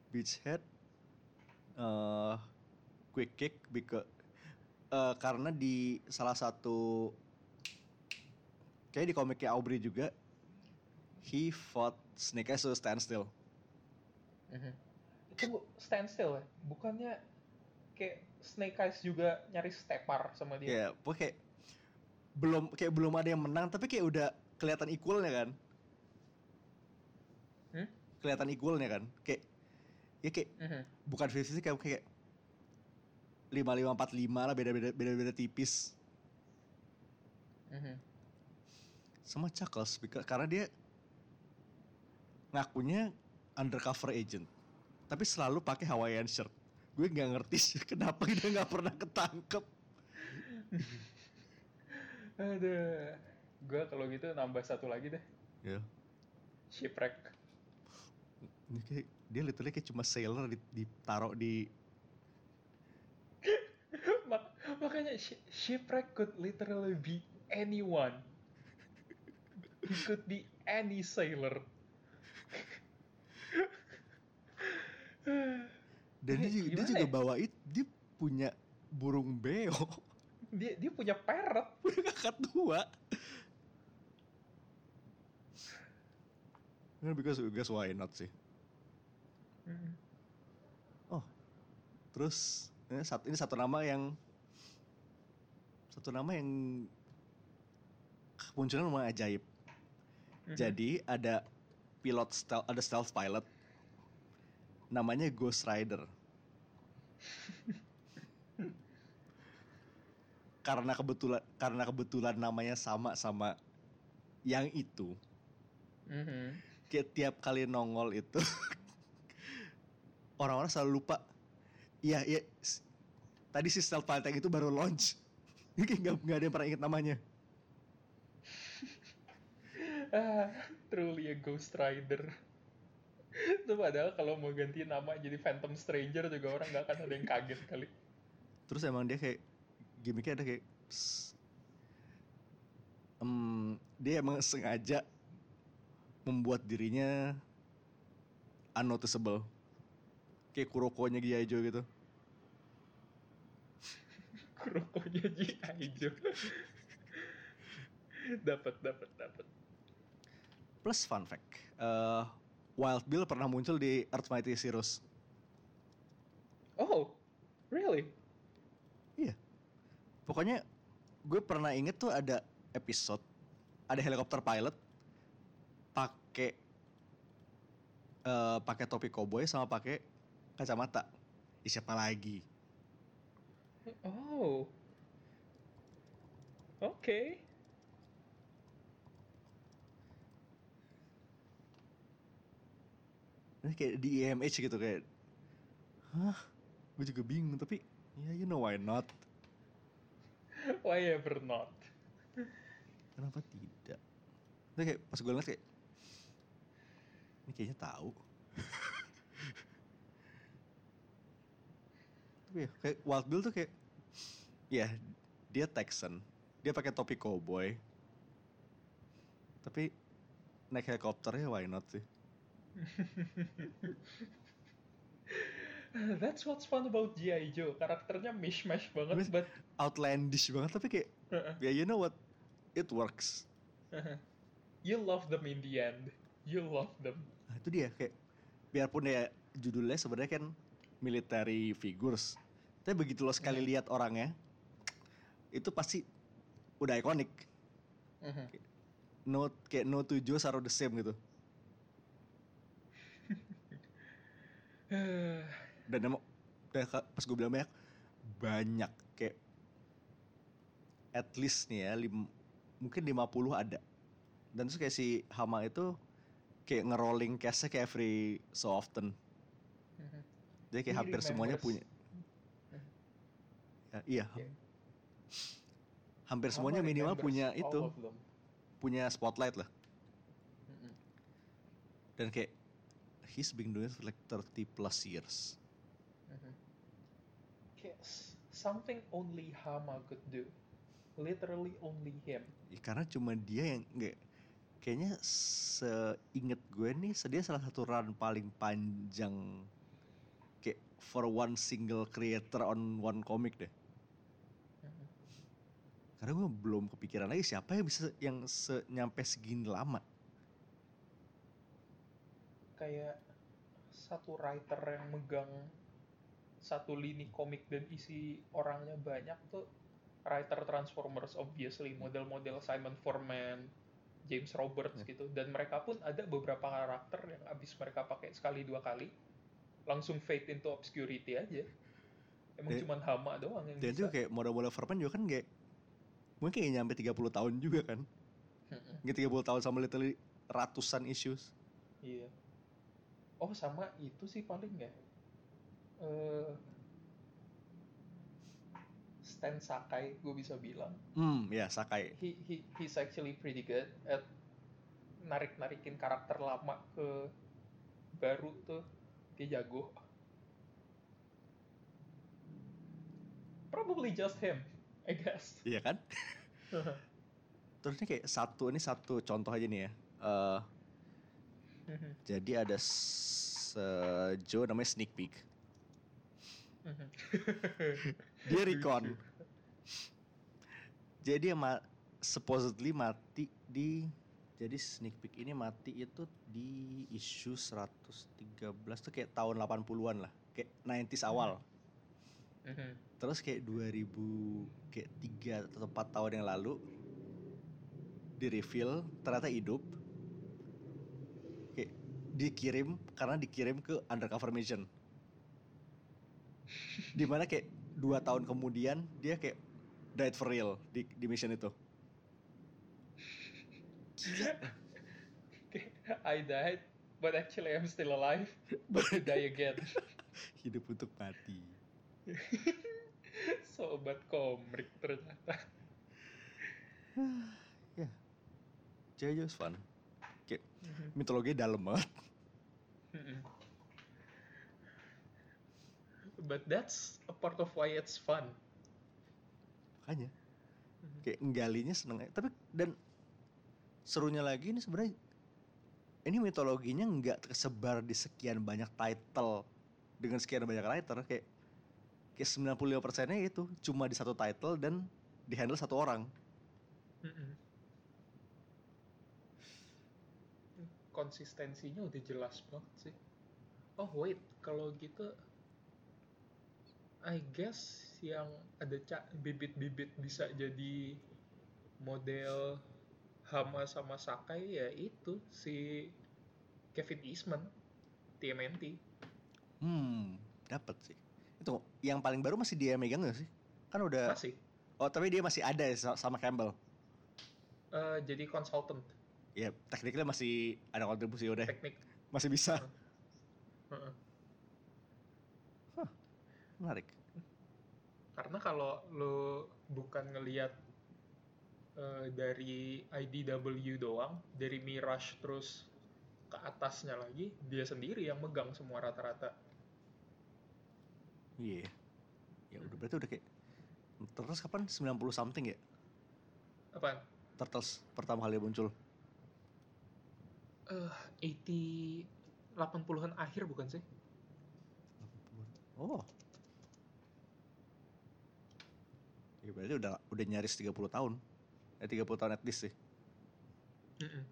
Beachhead eh quick kick because eh, karena di salah satu kayak di komiknya Aubrey juga he fought Snake Eyes to stand still Mhm. Itu standstill ya? Bukannya kayak Snake Eyes juga nyari stepar sama dia? kayak pokoknya kayak belum kayak belum ada yang menang tapi kayak udah kelihatan equalnya kan Hmm? kelihatan equalnya kan kayak ya kayak Mhm. bukan 50 kayak kayak lima lima empat lima lah beda beda beda beda tipis Mhm. sama Chuckles karena dia ngakunya undercover agent tapi selalu pakai Hawaiian shirt gue nggak ngerti sih kenapa dia nggak pernah ketangkep Aduh. Gue kalau gitu nambah satu lagi deh. ya Shipwreck. ini kayak dia literally kayak cuma sailor di- ditaruh di Mak- makanya shi- Shipwreck could literally be anyone. He could be any sailor. dan dia, juga, dia juga ya? bawa itu dia punya burung beo dia dia punya parrot. punya kakak tua because because why not sih Mhm. Terus ini satu, ini satu nama yang satu nama yang munculnya lumayan ajaib. Mhm. Jadi ada pilot stealth, ada stealth pilot namanya Ghost Rider. karena kebetulan karena kebetulan namanya sama sama yang itu, Mhm. kayak tiap kali nongol itu orang-orang selalu lupa. Iya, iya. s- Tadi si stealth yang itu baru launch. Ini kayak nggak nggak ada yang pernah inget namanya. Ah, truly a Ghost Rider. Itu padahal kalau mau ganti nama jadi Phantom Stranger juga orang nggak akan ada yang kaget kali. Terus emang dia kayak gimmicknya ada kayak. Em, dia emang sengaja membuat dirinya unnoticeable. Kayak Kurokonya Gyaijo gitu. Kurokonya G.I. Joe. dapat, dapat, dapat. Plus fun fact, eh, Wild Bill pernah muncul di Earth Mighty Heroes. Oh, really? Pokoknya gue pernah inget tuh ada episode ada helikopter pilot pakai eh pakai topi koboi sama pakai kacamata. Ih, siapa lagi? Oh. Oke. Ini kayak di IMH gitu kayak Hah? Gue juga bingung tapi ya you know why not? Why ever not? Kenapa tidak? Ini kayak pas gue liat kayak ini kayaknya tahu. Ya kayak Wild Bill tuh kayak ya dia Texan, dia pakai topi cowboy. Tapi naik helikopternya why not sih? That's what's fun about G.I. Joe. Karakternya mishmash banget, Mish- but Outlandish banget tapi kayak ya you know what it works. you love them in the end. You love them. Nah, itu dia kayak biarpun ya judulnya sebenarnya kan military figures. Tapi begitu lo sekali Hmm. lihat orangnya itu pasti udah ikonik. No kayak no to Joes are the same gitu. Dan emang dan pas gue bilang banyak banyak kayak at least nih ya lim, mungkin 50 ada. Dan terus kayak si Hama itu kayak ngerolling cast-nya kayak every so often. Jadi kayak He hampir semuanya punya. Ya, iya. Hampir semuanya minimal punya itu, punya spotlight lah. Dan kayak he's been doing it for like 30 plus years. Mhm. Kayak something only Hama could do. Literally only him. Ya, karena cuma dia yang nggak kayaknya seinget gue nih dia salah satu run paling panjang kayak for one single creator on one comic deh. Karena gue belum kepikiran lagi siapa yang bisa yang se nyampe segini lama. Kayak satu writer yang megang satu lini komik dan isi orangnya banyak tuh writer Transformers obviously model-model Simon Foreman, James Roberts Ya. gitu dan mereka pun ada beberapa karakter yang abis mereka pakai sekali dua kali langsung fade into obscurity aja. Emang Dan- cuman Hama doang yang Dan bisa. itu kayak model-model Verpan juga kan kayak mungkin kayak nyampe 30 tahun juga kan. Nggak 30 tahun sama literally ratusan issues. Iya. Oh sama itu sih paling ya. Eh Stan Sakai gue bisa bilang. Hmm, ya Sakai. He, he he's actually pretty good at narik narikin karakter lama ke baru tuh dia jago. Probably just him, I guess. Iya kan? Terus ini kayak satu ini satu contoh aja nih ya. Eh jadi ada se- Joe namanya Sneak Peek. Dia recon. Jadi ma- supposedly mati di jadi sneak peek ini mati itu di issue 113 tuh kayak tahun 80-an lah. Kayak 90s awal. Mhm. Terus kayak 2000 kayak 3 atau 4 tahun yang lalu di reveal ternyata hidup. Kayak dikirim karena dikirim ke undercover mission. Di mana kayak dua tahun kemudian dia kayak died for real di, di mission itu. I died, but actually I'm still alive. But to die again. Hidup untuk mati. Sobat komik ternyata. ya. Jojo is fun. Kayak mitologi dalam banget. Mm-mm. But that's a part of why it's fun. Makanya Mhm. kayak nggalinya seneng aja. tapi dan serunya lagi ini sebenarnya ini mitologinya nggak tersebar di sekian banyak title dengan sekian banyak writer kayak kayak 95 persennya itu cuma di satu title dan di handle satu orang Mm-mm. Konsistensinya udah jelas banget sih. Oh wait, kalau gitu, I guess yang ada ca- bibit-bibit bisa jadi model Hama sama Sakai ya itu si Kevin Eastman, TMNT. hmm dapat sih itu yang paling baru masih dia megang gak sih kan udah Masih. oh tapi dia masih ada ya sa- sama Campbell Eh, jadi consultant ya tekniknya masih ada kontribusi udah teknik. masih bisa Heeh. menarik Karena kalau lo bukan ngelihat eh, dari IDW doang, dari Mirage terus ke atasnya lagi, dia sendiri yang megang semua rata-rata. Iya. Ya udah berarti udah kayak Turtles kapan? 90 something ya? Apa? Turtles pertama kali muncul. Eh, 80 80-an akhir bukan sih? Oh. Ya berarti udah udah nyaris 30 tahun. Ya 30 tahun at least sih. Mm-mm.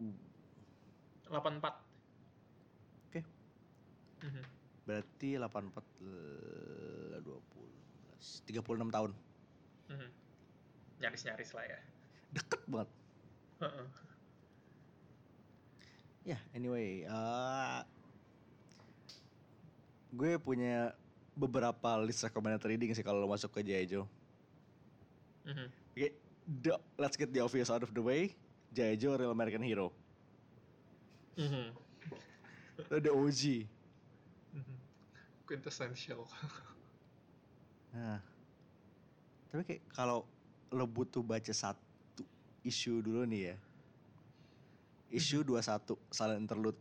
Uh. 84. Oke. Mhm. Berarti 84 eh, 20 36 tahun. Mhm. Nyaris-nyaris lah ya. Deket banget. Heeh. Ya, anyway, eh, gue punya beberapa list recommended reading sih kalau lo masuk ke G.I. Joe. Mhm. Oke, the- let's get the obvious out of the way. Joe Real American Hero. Mhm. Itu the OG. Mhm. Quintessential. Nah, tapi kayak kalau lo butuh baca satu issue dulu nih ya. Issue 21, Silent Interlude.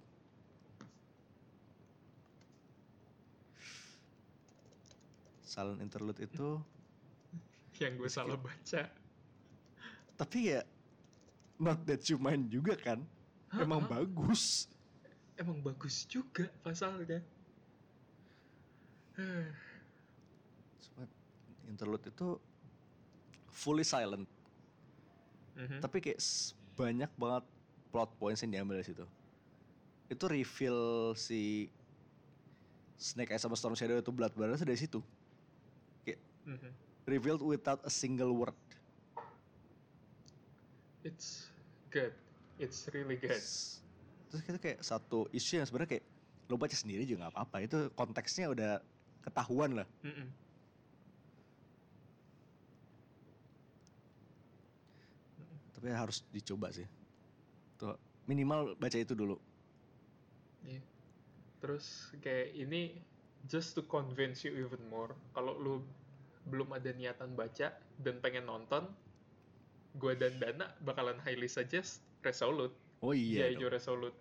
Silent Interlude itu Yang gue salah baca. tapi ya not that you mind juga kan emang Hah? bagus Emang bagus juga pasalnya. Interlude itu fully silent mhm. tapi kayak banyak banget plot points yang diambil dari situ itu reveal si Snake Eyes sama Storm Shadow itu blood brothers dari situ Mhm. revealed without a single word It's good. It's really good. Terus itu kayak satu isu yang sebenarnya kayak lo baca sendiri juga nggak apa-apa itu konteksnya udah ketahuan lah Mhm. tapi harus dicoba sih tuh minimal baca itu dulu Iya. Terus kayak ini just to convince you even more. Kalau lu belum ada niatan baca dan pengen nonton, gua dan Dana bakalan highly suggest Resolute. oh iya. Joe Resolute.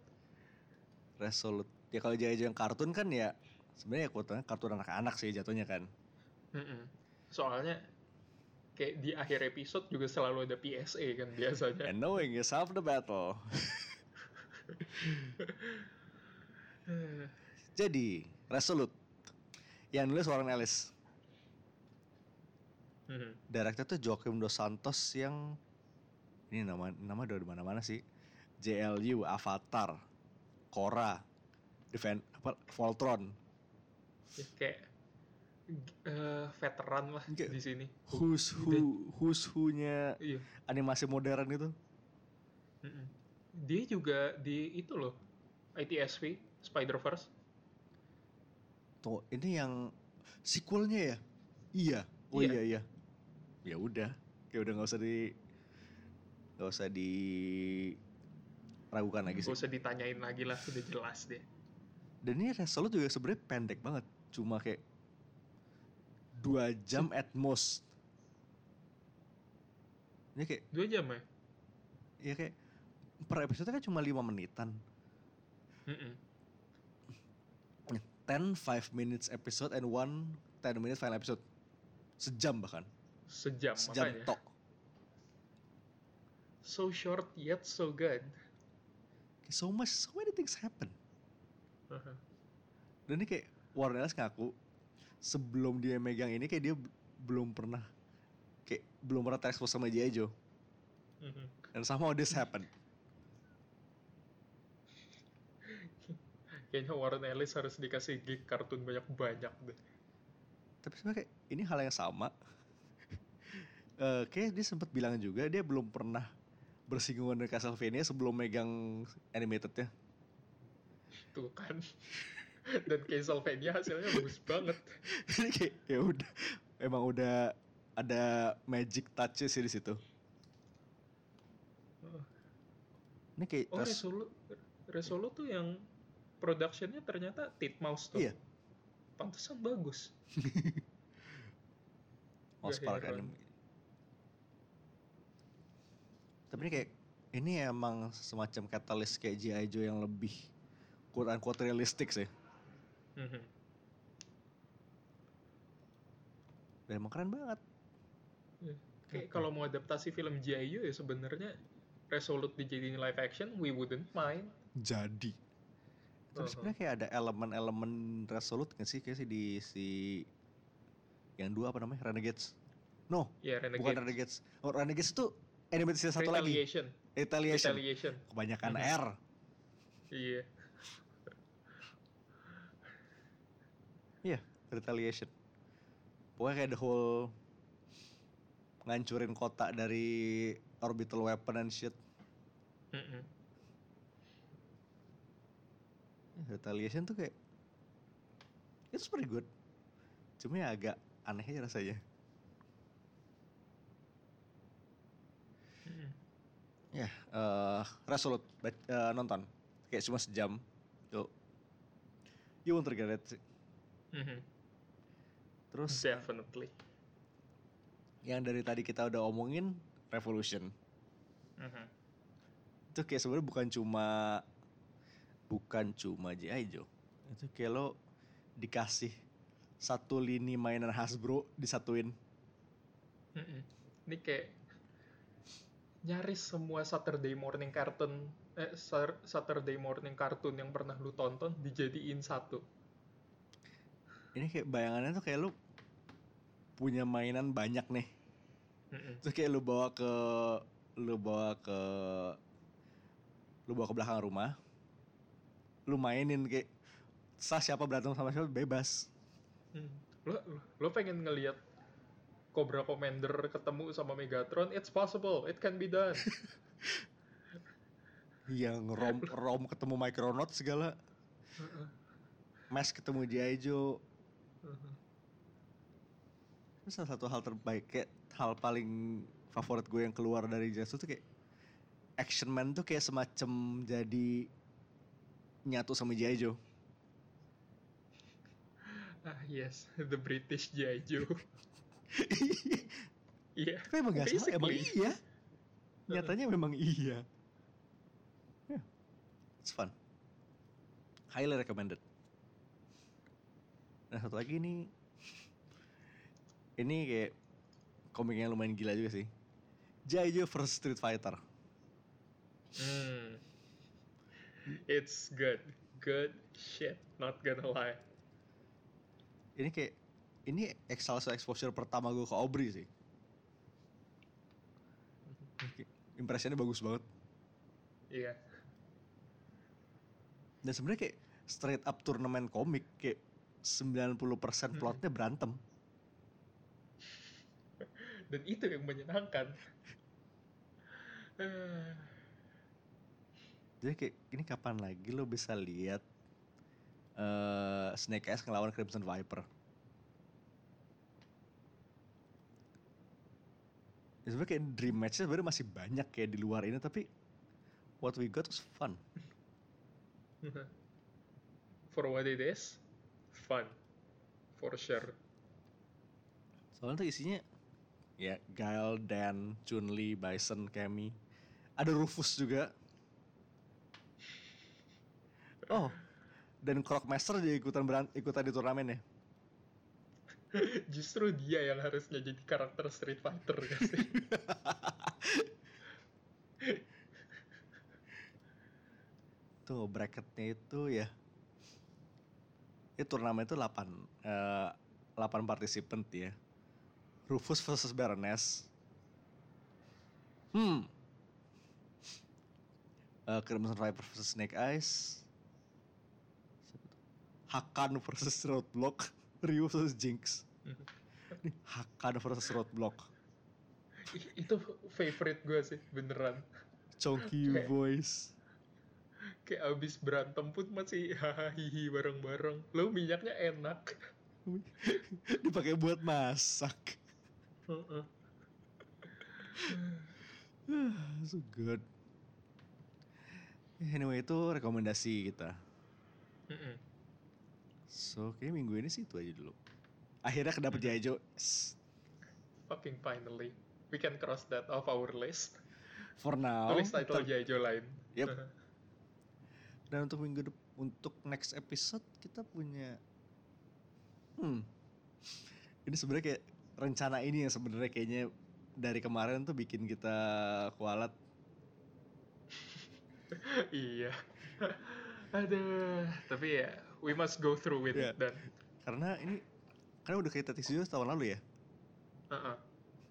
Resolute ya kalau Jaya yang kartun kan ya sebenarnya kuotanya kartun anak-anak sih jatuhnya kan Mm-mm. Soalnya kayak di akhir episode juga selalu ada PSA kan biasanya. and knowing is half the battle jadi Resolute yang nulis Warren Ellis Mhm. director tuh Joaquim Dos Santos yang ini nama nama udah di mana-mana sih JLU Avatar Korra Defend apa Voltron Ya, kayak eh, veteran lah Kayak- di sini. Who's Who Who's Who-nya Iya. animasi modern itu Mm-mm. Dia juga di itu loh, ITSV, Spider-Verse. Tuh, ini yang sequelnya ya? Iya. Oh Iya. iya iya. Ya udah, kayak udah nggak usah di nggak usah di ragukan lagi sih. Gak usah ditanyain lagi lah, sudah jelas deh. Dan ini Resolute juga sebenarnya pendek banget, cuma kayak dua jam at most. Ini kayak Dua jam ya? ya kayak per episode kan cuma lima menitan. Mm-mm. 10 5 minutes episode and one 10 minutes final episode. Sejam bahkan. Sejam, Sejam makanya. tok. So short yet so good. So much, so many things happen. Uh-huh. Dan ini kayak Warren Ellis ngaku sebelum dia megang ini kayak dia belum pernah kayak belum pernah terekspos sama G.I. Joe. Mhm. Dan somehow this happened. Kayaknya Warren Ellis harus dikasih gig kartun banyak-banyak deh. Tapi sebenarnya kayak ini hal yang sama. Eh kayak dia sempat bilang juga dia belum pernah bersinggungan dengan Castlevania sebelum megang animatednya. Tuh kan. Dan Castlevania hasilnya bagus banget. Kayak ya udah emang udah ada magic touch sih di situ. Ini kayak Oh, res- Resolute, Resolute tuh yang productionnya ternyata Titmouse tuh. Iya. Pantesan bagus. Mouse Park. Anime. Tapi ini kayak ini emang semacam katalis kayak G.I. Joe yang lebih quote unquote realistik sih. Mhm. Dan emang keren banget. Kayak kalau mau adaptasi film G.I. Joe ya sebenarnya Resolute dijadiin live action, we wouldn't mind. Jadi. Tapi Uh-huh. sebenarnya kayak ada elemen-elemen Resolute nggak sih? Kayak sih di si yang dua apa namanya Renegades. No, Ya bukan Renegade. Renegades. Oh, Renegades itu animated series satu lagi. Retaliation. Retaliation. Kebanyakan Mhm. R. Iya. Iya, Retaliation. Pokoknya kayak the whole ngancurin kota dari orbital weapon and shit. Mm-mm. Retaliation tuh kayak it's pretty good. Cuma ya agak aneh aja rasanya. Mm-mm. Ya, eh Resolute bac- eh, nonton. Kayak cuma sejam. Tuh. You won't regret it sih. Mhm. Terus Definitely. yang dari tadi kita udah omongin Revolution. Mhm. Itu kayak sebenarnya bukan cuma bukan cuma G.I. Joe. Itu kayak lo dikasih satu lini mainan Hasbro disatuin. Mm-mm. Ini kayak nyaris semua Saturday morning cartoon eh Saturday morning cartoon yang pernah lu tonton dijadiin satu. Ini kayak bayangannya tuh kayak lo punya mainan banyak nih. Mm-mm. Terus kayak lu bawa ke lu bawa ke lu bawa ke belakang rumah. Lu mainin kayak sah siapa berantem sama siapa bebas. Hmm. Lo, lo, lo pengen ngelihat Cobra Commander ketemu sama Megatron, it's possible, it can be done. Yang rom rom ketemu Micronaut segala. Heeh. Mesh ketemu G.I. Joe. Itu salah satu hal terbaik kayak hal paling favorit gue yang keluar dari Jazz tuh kayak Action Man tuh kayak semacam jadi nyatu sama G.I. Joe. ah yes, the British G.I. Joe. Iya. Tapi emang gak salah, emang iya. Nyatanya memang iya. Yeah. It's fun. Highly recommended. Nah satu lagi ini, ini kayak komik yang lumayan gila juga sih. Joe vs Street Fighter. Hmm. It's good. Good shit. Not gonna lie. Ini kayak, ini exhalation exposure pertama gue ke Aubrey sih. Impresinya bagus banget. Iya. Dan sebenarnya kayak straight up turnamen komik kayak 90% plotnya berantem. Dan itu yang menyenangkan. Jadi kayak ini kapan lagi lo bisa lihat eh Snake Eyes ngelawan Crimson Viper? Ya sebenarnya kayak dream match sebenarnya masih banyak kayak di luar ini tapi what we got was fun. For what it is, fun. For sure. Soalnya tuh isinya ya Guile, Dan, Chun-Li, Bison, Cammy. Ada Rufus juga. Oh, dan Crockmaster jadi ikutan beran- ikutan di turnamen ya. Justru dia yang harusnya jadi karakter Street Fighter gak sih? Tuh bracketnya itu ya. Itu turnamen itu 8 eh, 8 participant ya. Rufus versus Baroness. Hmm. Eh, Crimson Viper versus Snake Eyes. Hakan versus Roadblock. Ryu versus Jinx. Hakan versus Roadblock. Itu favorite gue sih, beneran. Chonky Kayak- voice. Kayak abis berantem pun masih hahaha hihi bareng-bareng. Lo minyaknya enak. Dipakai buat masak. So good. Anyway itu rekomendasi kita. Mm-mm. So kayak minggu ini sih itu aja dulu. Akhirnya kedapet Jaijo. Yes. Fucking finally. We can cross that off our list. For now. Tulis title ter- Jaijo lain. Yep. Dan untuk minggu dep- untuk next episode kita punya hmm. Ini sebenarnya kayak rencana ini yang sebenarnya kayaknya dari kemarin tuh bikin kita kualat. iya. Aduh. Tapi ya, we must go through with Yeah. it dan. Karena ini karena udah kita tease juga tahun lalu ya. Heeh.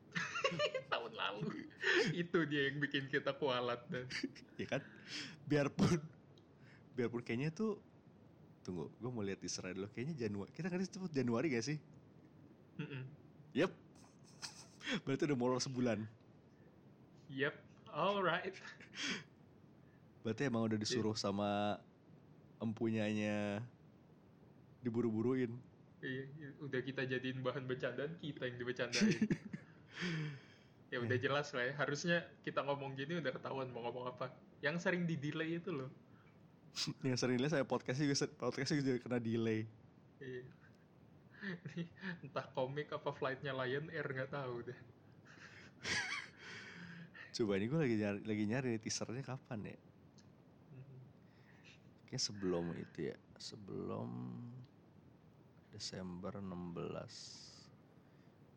tahun lalu itu dia yang bikin kita kualat dan ya kan biarpun biarpun kayaknya tuh tunggu gue mau lihat teasernya dulu kayaknya Januari kita kan itu Januari gak sih Mm-mm. Yep berarti udah molor sebulan yep alright berarti emang udah disuruh sama empunyanya diburu-buruin Iya, iya, udah kita jadiin bahan bercandaan kita yang dibecandain. ya udah jelas lah ya. Harusnya kita ngomong gini udah ketahuan mau ngomong apa. Yang sering di delay itu loh. yang sering lihat saya podcastnya juga podcastnya juga kena delay Iya. Ini entah komik apa flightnya Lion Air nggak tahu deh. coba ini gue lagi nyari lagi nyari teasernya kapan ya Mhm. Kayaknya sebelum itu ya, sebelum Desember 16.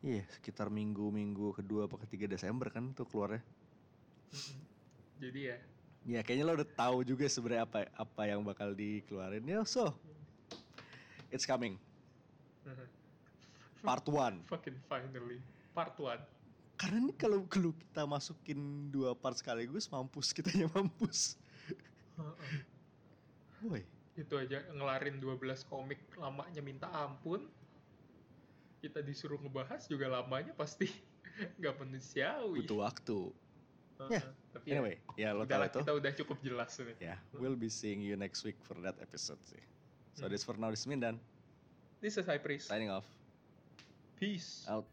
Iya, sekitar minggu-minggu kedua apa ketiga Desember kan tuh keluarnya. Mhm. Jadi ya, Ya kayaknya lo udah tahu juga sebenarnya apa apa yang bakal dikeluarin. Ya so, it's coming. Mhm. Part 1. fucking finally part 1. Karena ini kalau kalau kita masukin dua part sekaligus mampus kitanya mampus. Woi, Itu aja ngelarin 12 komik lamanya minta ampun. Kita disuruh ngebahas juga lamanya pasti nggak manusiawi. butuh waktu. Ya, Tapi ya, Anyway, ya lo tahu itu. kita udah cukup jelas ini. Ya, we'll be seeing you next week for that episode sih. So Hmm. this for now, this is Mindan. This is High Priest. Signing off. Peace. Out.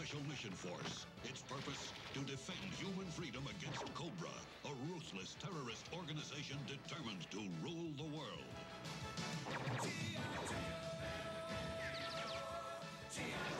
Special Mission Force. Its purpose? To defend human freedom against Cobra, a ruthless terrorist organization determined to rule the world. G.I. Joe